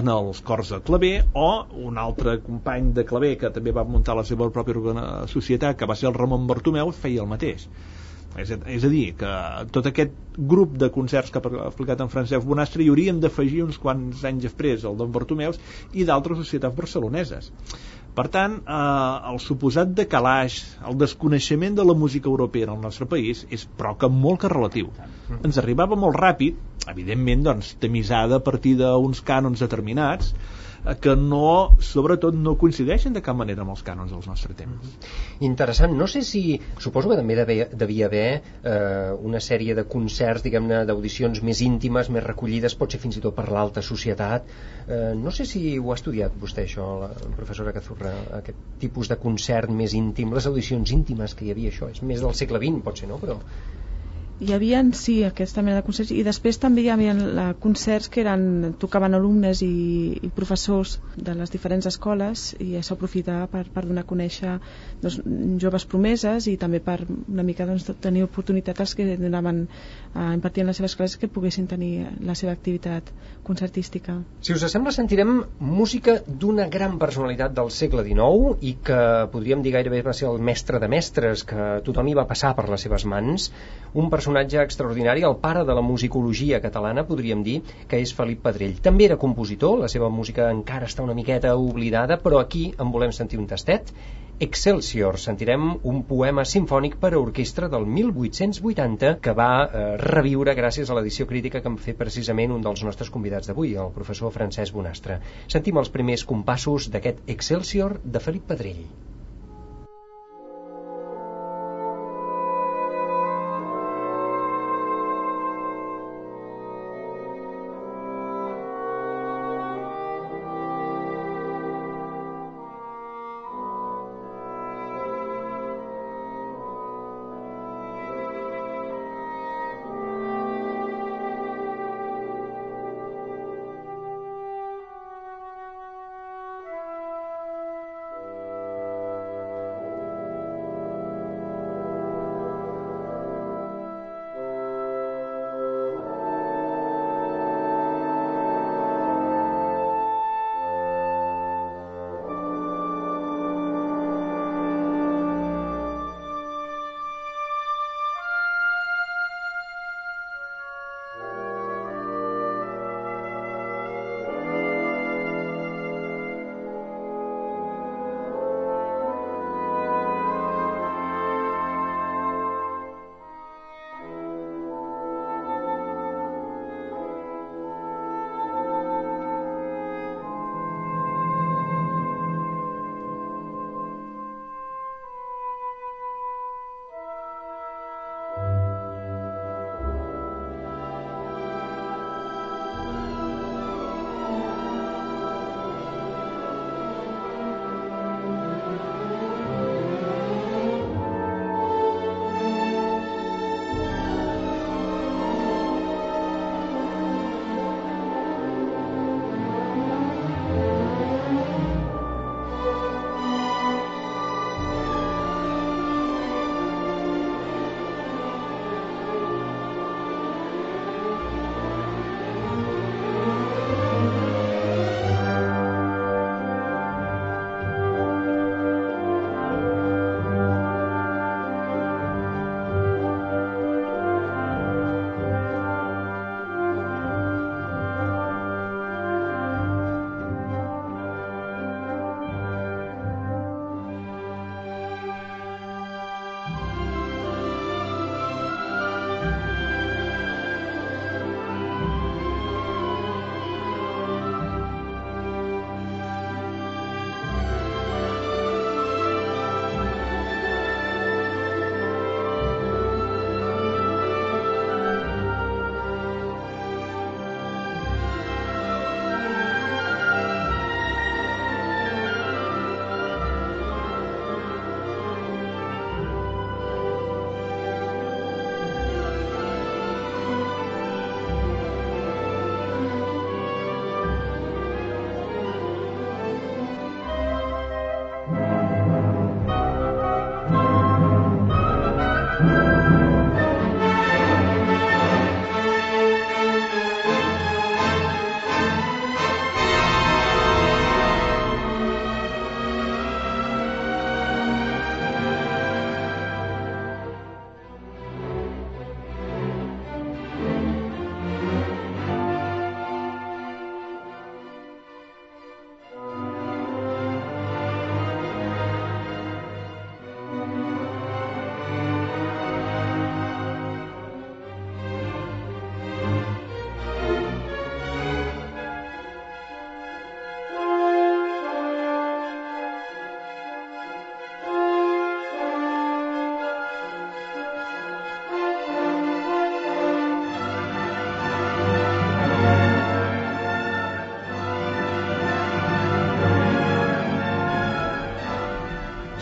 en els cors de claver o un altre company de claver que també va muntar la seva pròpia societat que va ser el Ramon Bartomeu feia el mateix. És a, és a dir, que tot aquest grup de concerts que ha explicat en Francesc Bonastre hi hauríem d'afegir uns quants anys després el d'en Bartomeus i d'altres societats barceloneses per tant, eh, el suposat decalaix, el desconeixement de la música europea en el nostre país és però que molt que relatiu. Ens arribava molt ràpid, evidentment, doncs, tamisada a partir d'uns cànons determinats, que no, sobretot, no coincideixen de cap manera amb els cànons del nostre temps. Interessant. No sé si... Suposo que també devia, devia haver eh, una sèrie de concerts, diguem-ne, d'audicions més íntimes, més recollides, potser fins i tot per l'alta societat. Eh, no sé si ho ha estudiat vostè, això, la professora Cazurra, aquest tipus de concert més íntim, les audicions íntimes que hi havia, això. És més del segle XX, potser, no? Però... Hi havia, sí, aquesta mena de concerts i després també hi havia concerts que eren, tocaven alumnes i, i professors de les diferents escoles i s'aprofitava per, per donar a conèixer doncs, joves promeses i també per una mica doncs, tenir oportunitat als que donaven, eh, impartien les seves classes que poguessin tenir la seva activitat concertística. Si us sembla, sentirem música d'una gran personalitat del segle XIX i que podríem dir gairebé va ser el mestre de mestres, que tothom hi va passar per les seves mans, un personatge extraordinari, el pare de la musicologia catalana, podríem dir, que és Felip Pedrell. També era compositor, la seva música encara està una miqueta oblidada, però aquí en volem sentir un tastet. Excelsior, sentirem un poema sinfònic per a orquestra del 1880 que va eh, reviure gràcies a l'edició crítica que en fer precisament un dels nostres convidats d'avui, el professor Francesc Bonastre. Sentim els primers compassos d'aquest Excelsior de Felip Pedrell.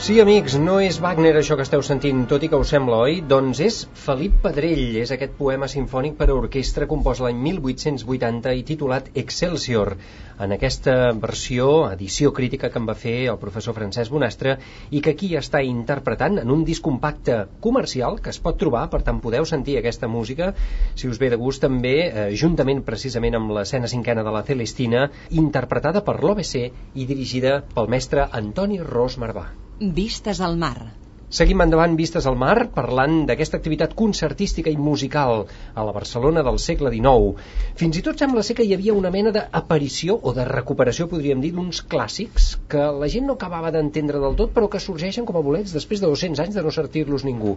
Sí, amics, no és Wagner això que esteu sentint, tot i que us sembla, oi? Doncs és Felip Pedrell, és aquest poema sinfònic per a orquestra compost l'any 1880 i titulat Excelsior, en aquesta versió, edició crítica que en va fer el professor Francesc Bonastre i que aquí està interpretant en un disc compacte comercial que es pot trobar, per tant podeu sentir aquesta música, si us ve de gust també, eh, juntament precisament amb l'escena cinquena de la Celestina, interpretada per l'OBC i dirigida pel mestre Antoni Ros Marvà. Vistes al mar. Seguim endavant vistes al mar parlant d'aquesta activitat concertística i musical a la Barcelona del segle XIX. Fins i tot sembla ser que hi havia una mena d'aparició o de recuperació, podríem dir, d'uns clàssics que la gent no acabava d'entendre del tot però que sorgeixen com a bolets després de 200 anys de no sortir-los ningú.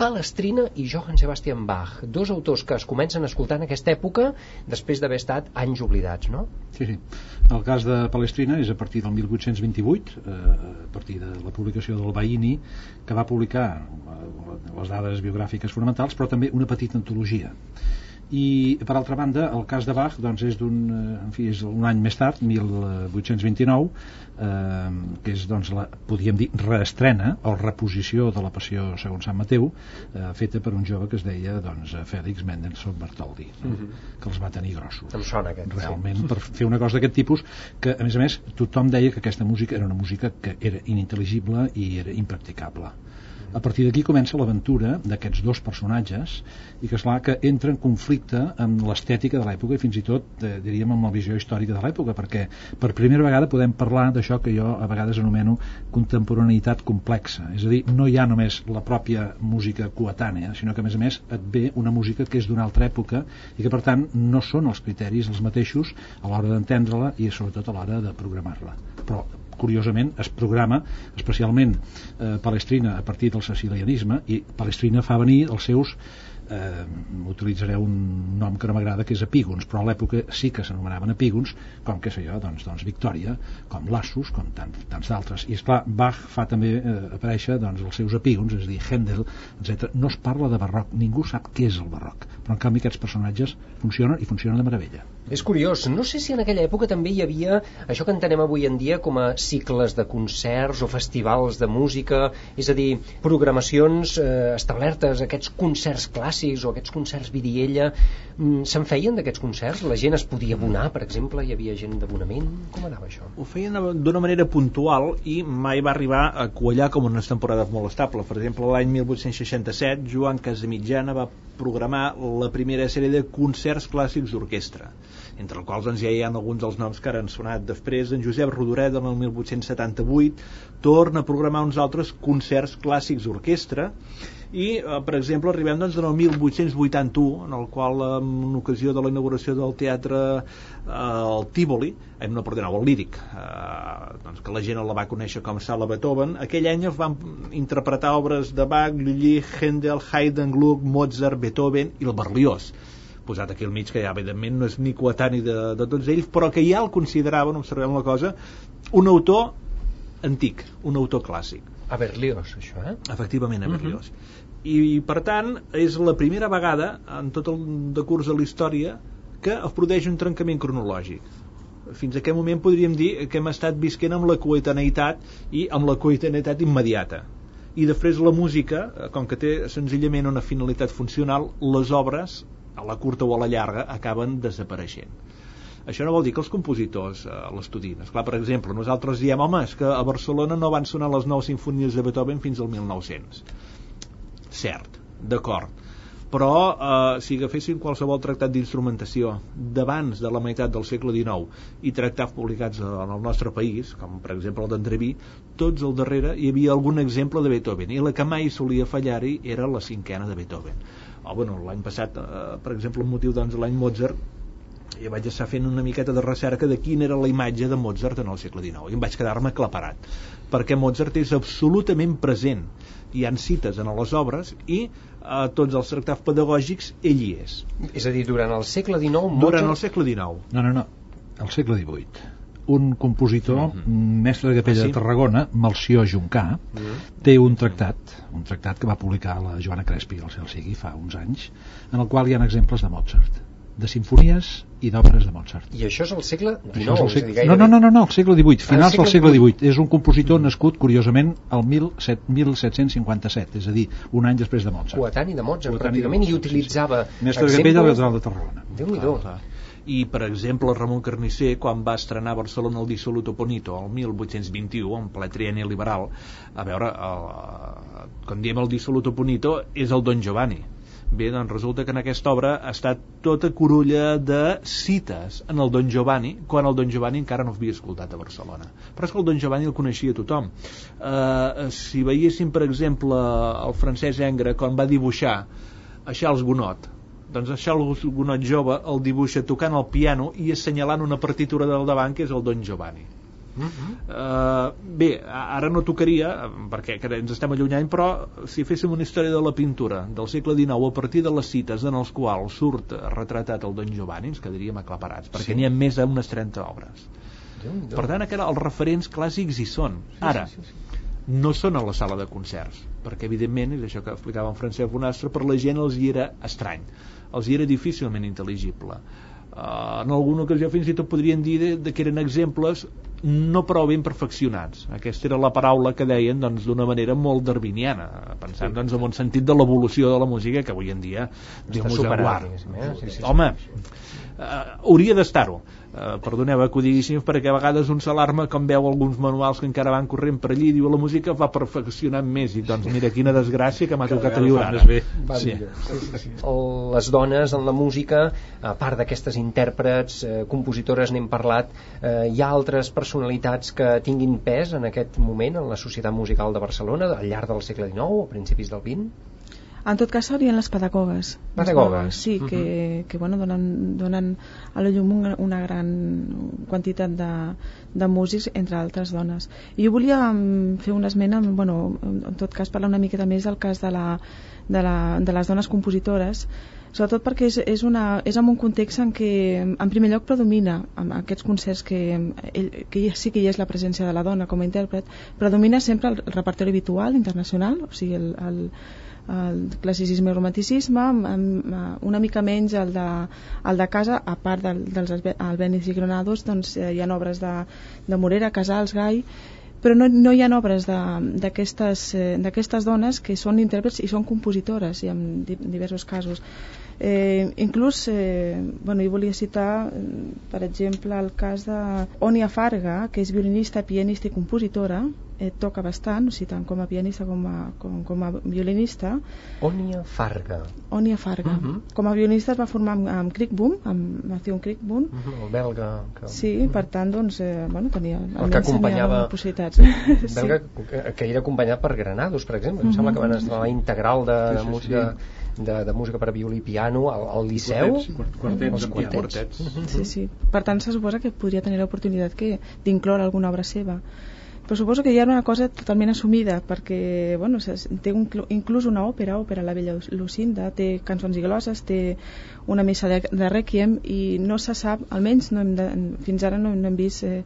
Palestrina i Johann Sebastian Bach, dos autors que es comencen a escoltar en aquesta època després d'haver estat anys oblidats, no? Sí, sí. El cas de Palestrina és a partir del 1828, eh, a partir de la publicació del Baini, que va publicar eh, les dades biogràfiques fonamentals, però també una petita antologia i per altra banda el cas de Bach doncs és d'un eh, en fi, és un any més tard 1829 eh, que és doncs la, podríem dir reestrena o reposició de la passió segons Sant Mateu eh, feta per un jove que es deia doncs, Fèlix Mendelssohn Bartholdi no? uh -huh. que els va tenir grossos em sona aquest, realment sí. per fer una cosa d'aquest tipus que a més a més tothom deia que aquesta música era una música que era inintel·ligible i era impracticable a partir d'aquí comença l'aventura d'aquests dos personatges i que és clar que entra en conflicte amb l'estètica de l'època i fins i tot eh, diríem amb la visió històrica de l'època perquè per primera vegada podem parlar d'això que jo a vegades anomeno contemporaneïtat complexa. És a dir, no hi ha només la pròpia música coetània, sinó que a més a més et ve una música que és d'una altra època i que per tant no són els criteris els mateixos a l'hora d'entendre-la i sobretot a l'hora de programar-la. Però curiosament es programa especialment eh, Palestrina a partir del sicilianisme i Palestrina fa venir els seus eh, utilitzaré un nom que no m'agrada que és epígons, però a l'època sí que s'anomenaven epígons, com que sé jo doncs, doncs Victòria, com Lassus com tant, tants d'altres, i és clar Bach fa també eh, aparèixer doncs, els seus epígons és a dir, Händel, etc. no es parla de barroc, ningú sap què és el barroc però en canvi aquests personatges funcionen i funcionen de meravella és curiós, no sé si en aquella època també hi havia això que entenem avui en dia com a cicles de concerts o festivals de música, és a dir, programacions eh, establertes, aquests concerts clàssics o aquests concerts vidiella, mm, se'n feien d'aquests concerts? La gent es podia abonar, per exemple? Hi havia gent d'abonament? Com anava això? Ho feien d'una manera puntual i mai va arribar a quallar com unes temporades molt estables. Per exemple, l'any 1867, Joan Casamitjana va programar la primera sèrie de concerts clàssics d'orquestra entre els quals doncs, ja hi ha alguns dels noms que ara han sonat després en Josep Rodoreda en el 1878 torna a programar uns altres concerts clàssics d'orquestra i, eh, per exemple, arribem doncs, el 1881 en el qual en ocasió de la inauguració del teatre eh, el Tívoli eh, no, perdoneu, el Líric eh, doncs, que la gent la va conèixer com Sala Beethoven aquell any es van interpretar obres de Bach, Lully, Händel, Haydn, Gluck, Mozart, Beethoven i el Berlioz posat aquí al mig, que ja evidentment no és ni coetani de, de tots ells, però que ja el consideraven, observem la cosa, un autor antic, un autor clàssic. A Berlioz, això, eh? Efectivament, a Berlioz. Uh -huh. I, I, per tant, és la primera vegada en tot el decurs de la història que es produeix un trencament cronològic. Fins a aquest moment podríem dir que hem estat visquent amb la coetaneïtat i amb la coetaneïtat immediata i després la música, com que té senzillament una finalitat funcional, les obres a la curta o a la llarga acaben desapareixent això no vol dir que els compositors eh, l'estudin. Esclar, per exemple, nosaltres diem home, és que a Barcelona no van sonar les nou sinfonies de Beethoven fins al 1900 cert, d'acord. Però eh, si agaféssim qualsevol tractat d'instrumentació d'abans de la meitat del segle XIX i tractats publicats en el nostre país, com per exemple el d'Andreví, tots al darrere hi havia algun exemple de Beethoven i la que mai solia fallar-hi era la cinquena de Beethoven. O bueno, l'any passat eh, per exemple el motiu doncs l'any Mozart jo vaig estar fent una miqueta de recerca de quina era la imatge de Mozart en el segle XIX i em vaig quedar-me aclaparat perquè Mozart és absolutament present hi han cites en les obres i a eh, tots els tractats pedagògics ell hi és és a dir, durant el segle XIX Mozart... durant el segle XIX no, no, no, el segle XVIII un compositor, mm -hmm. mestre de capella ah, sí? de Tarragona, Melcior Juncà, mm -hmm. té un tractat, un tractat que va publicar la Joana Crespi, el cel sigui, fa uns anys, en el qual hi ha exemples de Mozart, de sinfonies i d'òperes de Mozart. I això és el segle XIX, el dir, segle... gairebé- No, no, no, no, no, el segle XVIII, finals segle del segle XVIII. XVIII. És un compositor nascut, curiosament, al 17, 1757, és a dir, un any després de Mozart. coetani de Mozart, Coetani de pràcticament, i Mozart, sí, sí. utilitzava Mestre de capella de Catedral de Tarragona. Déu-n'hi-do. I, per exemple, Ramon Carnisser, quan va estrenar a Barcelona el Dissoluto Ponito, el 1821, en ple trienni liberal, a veure, el, quan diem el Dissoluto Ponito, és el Don Giovanni. Bé, doncs resulta que en aquesta obra ha estat tota corulla de cites en el Don Giovanni, quan el Don Giovanni encara no havia escoltat a Barcelona. Però és que el Don Giovanni el coneixia tothom. Uh, si veiéssim, per exemple, el francès Engre, quan va dibuixar a Charles Gounod, doncs a Charles Gounod jove el dibuixa tocant el piano i assenyalant una partitura del davant que és el Don Giovanni. Uh, bé, ara no tocaria perquè que ens estem allunyant però si féssim una història de la pintura del segle XIX a partir de les cites en els quals surt retratat el Don Giovanni ens quedaríem aclaparats perquè Sí. n'hi ha més d'unes 30 obres Déu-n'hi-do. per tant aquella, els referents clàssics hi són ara, no són a la sala de concerts perquè evidentment, és això que explicava en Francesc Bonastre per la gent els hi era estrany els hi era difícilment intel·ligible uh, en alguna ocasió fins i tot podrien dir de, de que eren exemples no prou ben perfeccionats aquesta era la paraula que deien doncs, d'una manera molt darwiniana pensant doncs, en un sentit de l'evolució de la música que avui en dia en superat, guard. diguéssim, eh? Sí, sí, sí. home uh, hauria d'estar-ho Uh, perdoneu que ho diguéssim perquè a vegades un s'alarma quan veu alguns manuals que encara van corrent per allí i diu la música va perfeccionant més i doncs mira quina desgràcia que m'ha tocat a viure ara més bé. Va sí. millor. Sí, sí, sí. El- Les dones en la música, a part d'aquestes intèrprets, eh, compositores n'hem parlat, eh, hi ha altres personalitats que tinguin pes en aquest moment en la societat musical de Barcelona al llarg del segle XIX o a principis del XX? En tot cas serien les pedagogues. Les Pedagogues. Sí, que, que bueno, donen, donen a la llum una, una gran quantitat de, de músics, entre altres dones. I jo volia mm, fer una esmena, bueno, en tot cas parlar una miqueta més del cas de, la, de, la, de les dones compositores, sobretot perquè és, és, una, és en un context en què en primer lloc predomina en aquests concerts que, ell, que ja- sí que hi és la presència de la dona com a intèrpret predomina sempre el repertori habitual internacional o sigui el, el, el classicisme i romanticisme amb, amb, una mica menys el de, el de casa a part del, dels Albenis i Granados doncs eh, hi ha obres de, de Morera, Casals, Gai però no, no hi ha obres eh, d'aquestes dones que són intèrprets i són compositores i en di- diversos casos. Eh, inclús eh, bueno, jo volia citar eh, per exemple el cas de Farga que és violinista, pianista i compositora eh, toca bastant, o sigui, tant com a pianista com a, com, com a violinista Ònia Farga, Onia Farga Mhm. com a violinista es va formar amb, amb Crickboom amb Matthew Crickboom Mhm, el belga que... Sí, per tant, doncs, eh, bueno, tenia, El que acompanyava- possibilitats. belga que, que era acompanyat per Granados, per exemple. Em sembla que van estar a la integral de, Sí, de sí, sí. música de, de música per a violí i piano al, al Liceu. Quartets, quart- quartets els quartets. piano. Sí, sí. Per tant, se suposa que podria tenir l'oportunitat que d'incloure alguna obra seva. Però suposo que ja era una cosa totalment assumida, perquè bueno, té un, inclús una òpera, òpera La Bella Lucinda, té cançons i glosses, té una missa de, de Requiem i no se sap, almenys no hem de, fins ara no, no hem vist eh,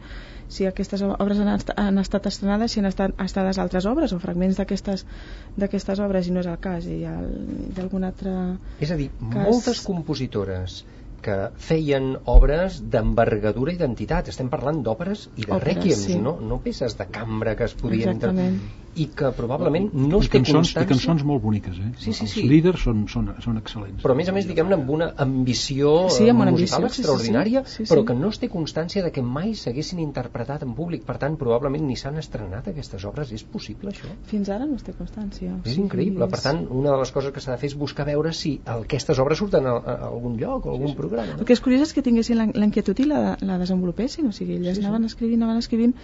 si aquestes obres han, est han estat estrenades, si han estat estades altres obres o fragments d'aquestes obres i no és el cas, i hi ha, el- hi ha algun altre... És a dir, Cas- moltes compositores que feien obres d'envergadura i d'entitat. Estem parlant d'òperes i de Òperes, rèquiems, sí. no, no peces de cambra que es podien... Exactament. I que probablement no I es té cançons, i constància... cançons molt boniques, eh? Sí, sí, sí. Els líders són, són, són excel·lents. però a més a més diguem-ne amb una ambició Sí, amb una musical ambició, sí, sí, sí. extraordinària Sí, sí. però que no es té constància de que mai s'haguessin interpretat en públic per tant probablement ni s'han estrenat aquestes obres és possible això? Fins ara no es té constància. És Sí, increïble, per és- tant una de les coses que s'ha de fer és buscar veure si aquestes obres surten a, a algun lloc o a algun programa El no? que és curiós és que tinguessin la, la inquietud i la, la desenvolupessin, o sigui, elles Sí, sí. anaven escrivint, anaven escrivint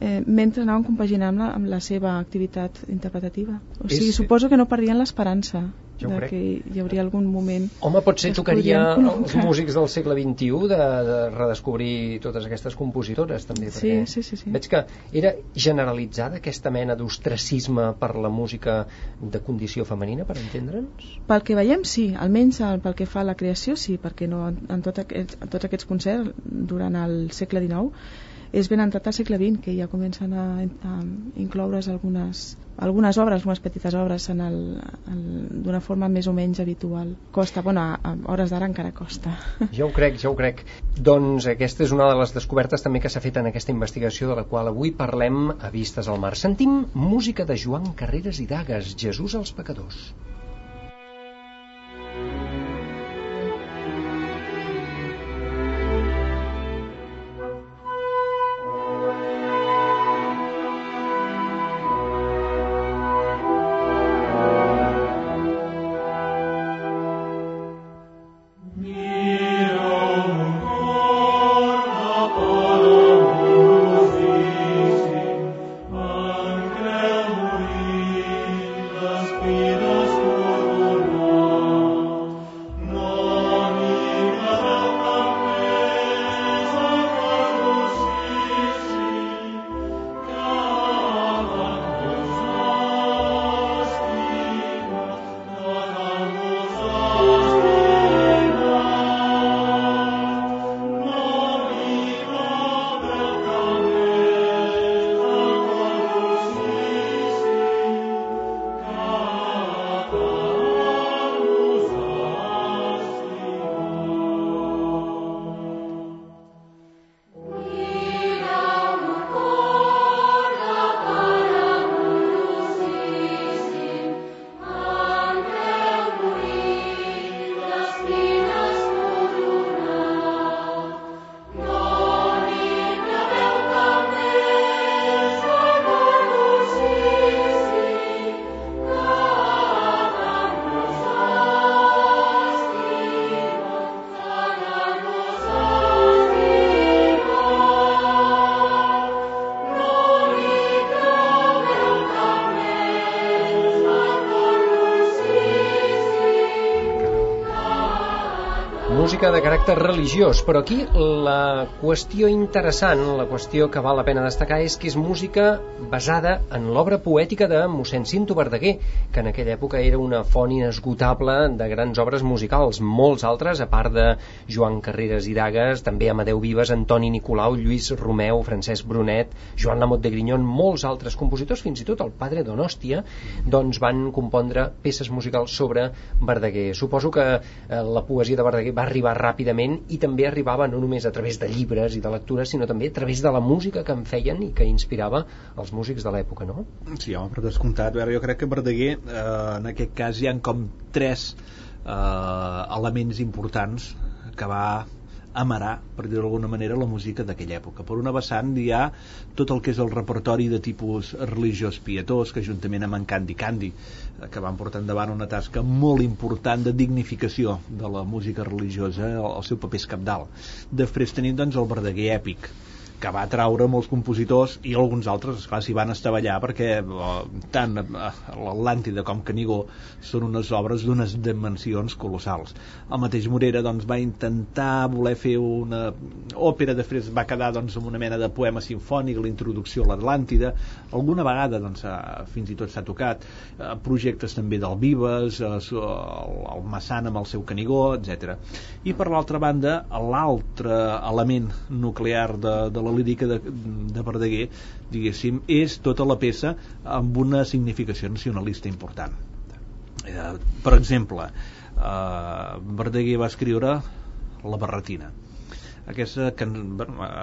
eh, mentre anaven compaginant amb la, amb la seva activitat interpretativa. O És- sigui, suposo que no perdien l'esperança Jo de crec. que hi hauria algun moment Home, potser tocaria col·locar. músics del segle XXI de, de redescobrir totes aquestes compositores també, Sí, perquè sí, sí, sí. veig que era generalitzada aquesta mena d'ostracisme per la música de condició femenina, per entendre'ns? Pel que veiem, sí, almenys el, pel que fa a la creació, sí, perquè no, en, tot aquest, en tots aquests concerts durant el segle XIX és ben entrat al segle XX que ja comencen a, a incloure's algunes, algunes obres, unes petites obres en el, d'una forma més o menys habitual. Costa, bueno, a, a hores d'ara encara costa. Ja ho crec, ja ho crec. Doncs aquesta és una de les descobertes també que s'ha fet en aquesta investigació de la qual avui parlem a Vistes al Mar. Sentim música de Joan Carreras i Dagues, Jesús als pecadors. Música de caràcter religiós, però aquí la qüestió interessant, la qüestió que val la pena destacar és que és música basada en l'obra poètica de mossèn Cinto Verdaguer, que en aquella època era una font inesgotable de grans obres musicals, molts altres, a part de Joan Carreras i Dagues, també Amadeu Vives, Antoni Nicolau, Lluís Romeu, Francesc Brunet, Joan Lamot de Grignon, molts altres compositors, fins i tot el padre d'Onòstia, doncs van compondre peces musicals sobre Verdaguer. Suposo que eh, la poesia de Verdaguer va arribar ràpidament i també arribava no només a través de llibres i de lectures, sinó també a través de la música que en feien i que inspirava els músics de l'època, no? Sí, home, per descomptat. Veure, jo crec que Verdaguer, eh, en aquest cas, hi han com tres eh, elements importants que va amarar, per dir-ho d'alguna manera, la música d'aquella època. Per una vessant hi ha tot el que és el repertori de tipus religiós pietós, que juntament amb en Candy Candy, eh, que van portar endavant una tasca molt important de dignificació de la música religiosa, el, el seu paper és capdalt. Després tenim doncs el Verdaguer èpic, que va atraure molts compositors i alguns altres, esclar, s'hi van estavellar perquè eh, tant eh, l'Atlàntida com Canigó són unes obres d'unes dimensions colossals. El mateix Morera doncs, va intentar voler fer una òpera, després va quedar doncs, amb una mena de poema sinfònic, la introducció a l'Atlàntida, alguna vegada doncs, eh, fins i tot s'ha tocat, eh, projectes també del Vives, eh, el, el Massan amb el seu Canigó, etc. I per l'altra banda, l'altre element nuclear de, de la lírica de, de Verdaguer diguéssim, és tota la peça amb una significació nacionalista important eh, per exemple eh, Verdaguer va escriure La Barretina aquesta,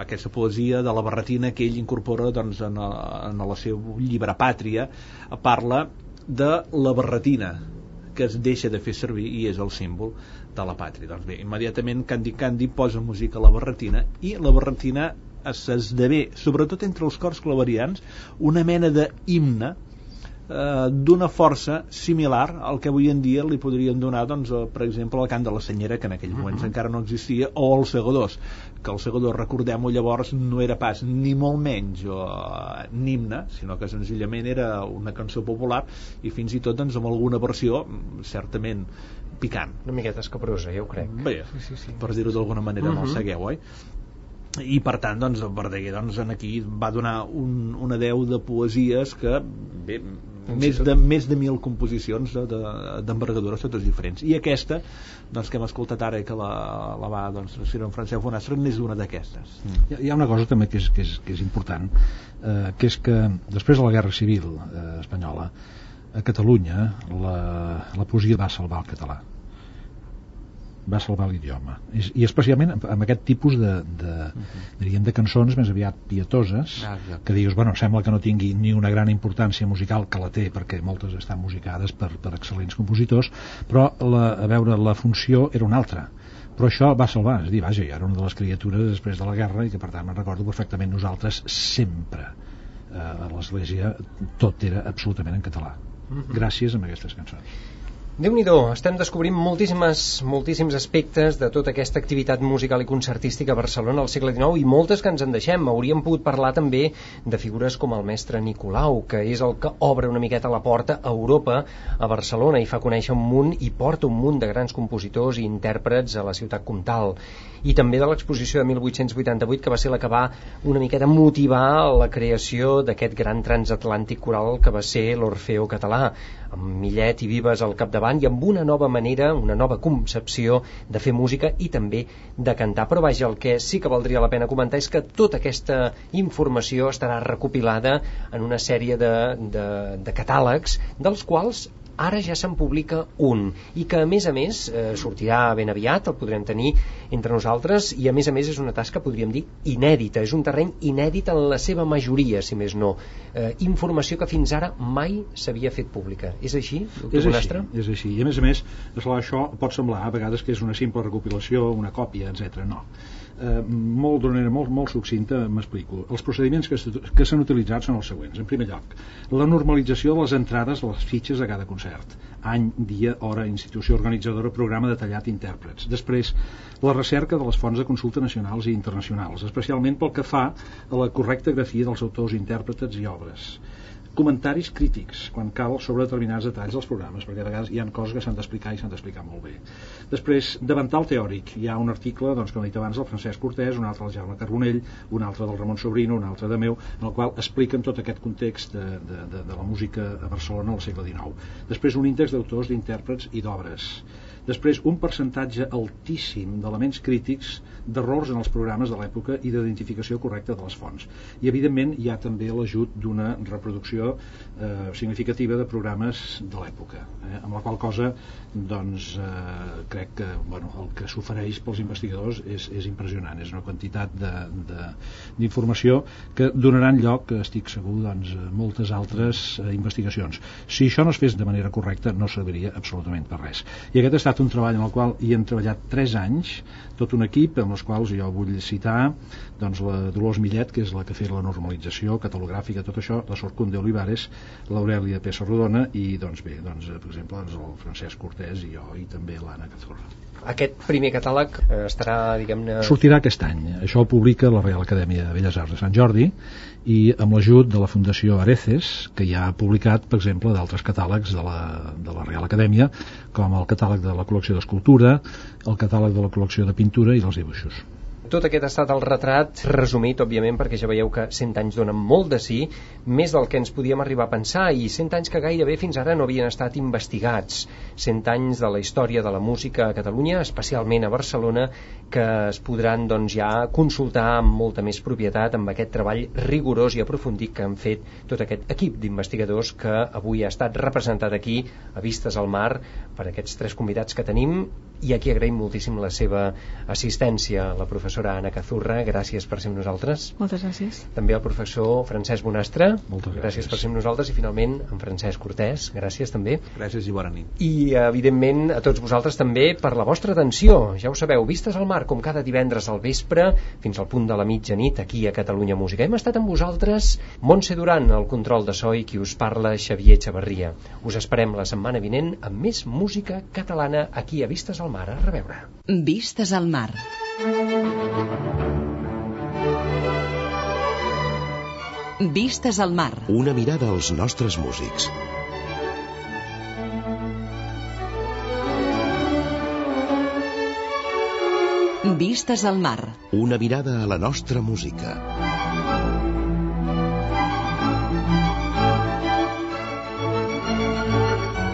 aquesta poesia de la barretina que ell incorpora doncs, en, el, en el seu llibre Pàtria parla de la barretina que es deixa de fer servir i és el símbol de la pàtria. Doncs bé, immediatament Candy Candy posa música a la barretina i la barretina s'esdevé, sobretot entre els cors claverians, una mena d'himne eh, d'una força similar al que avui en dia li podrien donar, doncs, eh, per exemple, el cant de la senyera, que en aquell moments uh -huh. encara no existia, o el segadors, que el segador, recordem-ho llavors, no era pas ni molt menys o, eh, un himne, sinó que senzillament era una cançó popular i fins i tot doncs, amb alguna versió certament picant. Una miqueta escabrosa, ja ho crec. Bé, sí, sí, sí. per dir-ho d'alguna manera, uh -huh. no el segueu, oi? I per tant doncs, Verdaguer doncs, en aquí va donar un, una deu de poesies que bé, més de, més de mil composicions d'envergadures de, de, totes diferents. I aquesta doncs, que hem escoltat ara que la, la va doncs, en Francesc Bonastre n'és una d'aquestes. Hi, hi ha una cosa també que és, que és, que és important eh, que és que després de la Guerra Civil eh, espanyola a Catalunya la, la poesia va salvar el català va salvar l'idioma. I especialment amb aquest tipus de, de, uh -huh. diríem, de cançons més aviat pietoses ah, que dius, bueno, sembla que no tingui ni una gran importància musical que la té perquè moltes estan musicades per, per excel·lents compositors però la, a veure, la funció era una altra. Però això va salvar, és a dir, vaja, jo era una de les criatures després de la guerra i que per tant me'n recordo perfectament nosaltres sempre eh, a l'església tot era absolutament en català. Gràcies a aquestes cançons déu nhi estem descobrint moltíssimes, moltíssims aspectes de tota aquesta activitat musical i concertística a Barcelona al segle XIX i moltes que ens en deixem. Hauríem pogut parlar també de figures com el mestre Nicolau, que és el que obre una miqueta la porta a Europa, a Barcelona, i fa conèixer un munt i porta un munt de grans compositors i intèrprets a la ciutat comtal. I també de l'exposició de 1888, que va ser la que va una miqueta motivar la creació d'aquest gran transatlàntic coral que va ser l'Orfeo català amb Millet i Vives al capdavant i amb una nova manera, una nova concepció de fer música i també de cantar. Però vaja, el que sí que valdria la pena comentar és que tota aquesta informació estarà recopilada en una sèrie de, de, de catàlegs dels quals ara ja se'n publica un i que a més a més eh, sortirà ben aviat, el podrem tenir entre nosaltres i a més a més és una tasca, podríem dir, inèdita, és un terreny inèdit en la seva majoria, si més no eh, informació que fins ara mai s'havia fet pública. És així, doctor és Bonastre? Així, és així, i a més a més això pot semblar a vegades que és una simple recopilació, una còpia, etc. no eh, molt d'una molt, molt succinta m'explico. Els procediments que, que s'han utilitzat són els següents. En primer lloc, la normalització de les entrades de les fitxes de cada concert. Any, dia, hora, institució organitzadora, programa detallat, intèrprets. Després, la recerca de les fonts de consulta nacionals i internacionals, especialment pel que fa a la correcta grafia dels autors, intèrprets i obres comentaris crítics quan cal sobre determinats detalls dels programes perquè de vegades hi ha coses que s'han d'explicar i s'han d'explicar molt bé. Després, davantal teòric hi ha un article, doncs, com he dit abans del Francesc Cortés, un altre del Jaume Carbonell un altre del Ramon Sobrino, un altre de meu en el qual expliquen tot aquest context de, de, de, de la música a Barcelona al segle XIX després un índex d'autors, d'intèrprets i d'obres. Després, un percentatge altíssim d'elements crítics, d'errors en els programes de l'època i d'identificació correcta de les fonts. I, evidentment, hi ha també l'ajut d'una reproducció eh, significativa de programes de l'època, eh, amb la qual cosa doncs, eh, crec que bueno, el que s'ofereix pels investigadors és, és impressionant. És una quantitat d'informació que donaran lloc, estic segur, doncs, a moltes altres eh, investigacions. Si això no es fes de manera correcta, no serviria absolutament per res. I aquest ha estat un treball en el qual hi hem treballat 3 anys, tot un equip amb els quals jo vull citar doncs, la Dolors Millet, que és la que ha fet la normalització catalogràfica, tot això, la Sor Conde Olivares, l'Aurelia Pessa Rodona i, doncs bé, doncs, per exemple, doncs, el Francesc Cortés i jo, i també l'Anna Cazorra. Aquest primer catàleg eh, estarà, diguem-ne... Sortirà aquest any. Això ho publica la Real Acadèmia de Belles Arts de Sant Jordi i amb l'ajut de la Fundació Areces, que ja ha publicat, per exemple, d'altres catàlegs de la, de la Real Acadèmia, com el catàleg de la col·lecció d'escultura, el catàleg de la col·lecció de pintura i dels dibuixos. Tot aquest ha estat el retrat resumit, òbviament, perquè ja veieu que 100 anys donen molt de sí, més del que ens podíem arribar a pensar, i 100 anys que gairebé fins ara no havien estat investigats. 100 anys de la història de la música a Catalunya, especialment a Barcelona, que es podran doncs, ja consultar amb molta més propietat amb aquest treball rigorós i aprofundit que han fet tot aquest equip d'investigadors que avui ha estat representat aquí a Vistes al Mar per aquests tres convidats que tenim. I aquí agraïm moltíssim la seva assistència la professora Anna Cazurra, gràcies per ser amb nosaltres. Moltes gràcies. També el professor Francesc Bonastre. Moltes gràcies. gràcies per ser amb nosaltres. I finalment en Francesc Cortés, gràcies també. Gràcies i bona nit. I evidentment a tots vosaltres també per la vostra atenció. Ja ho sabeu, Vistes al Mar com cada divendres al vespre, fins al punt de la mitjanit, aquí a Catalunya Música. Hem estat amb vosaltres, Montse Duran, el control de so i qui us parla, Xavier Xavarria. Us esperem la setmana vinent amb més música catalana aquí a Vistes al Mar. A reveure. Vistes al Mar. Vistes al Mar. Una mirada als nostres músics. Vistes al mar. Una mirada a la nostra música.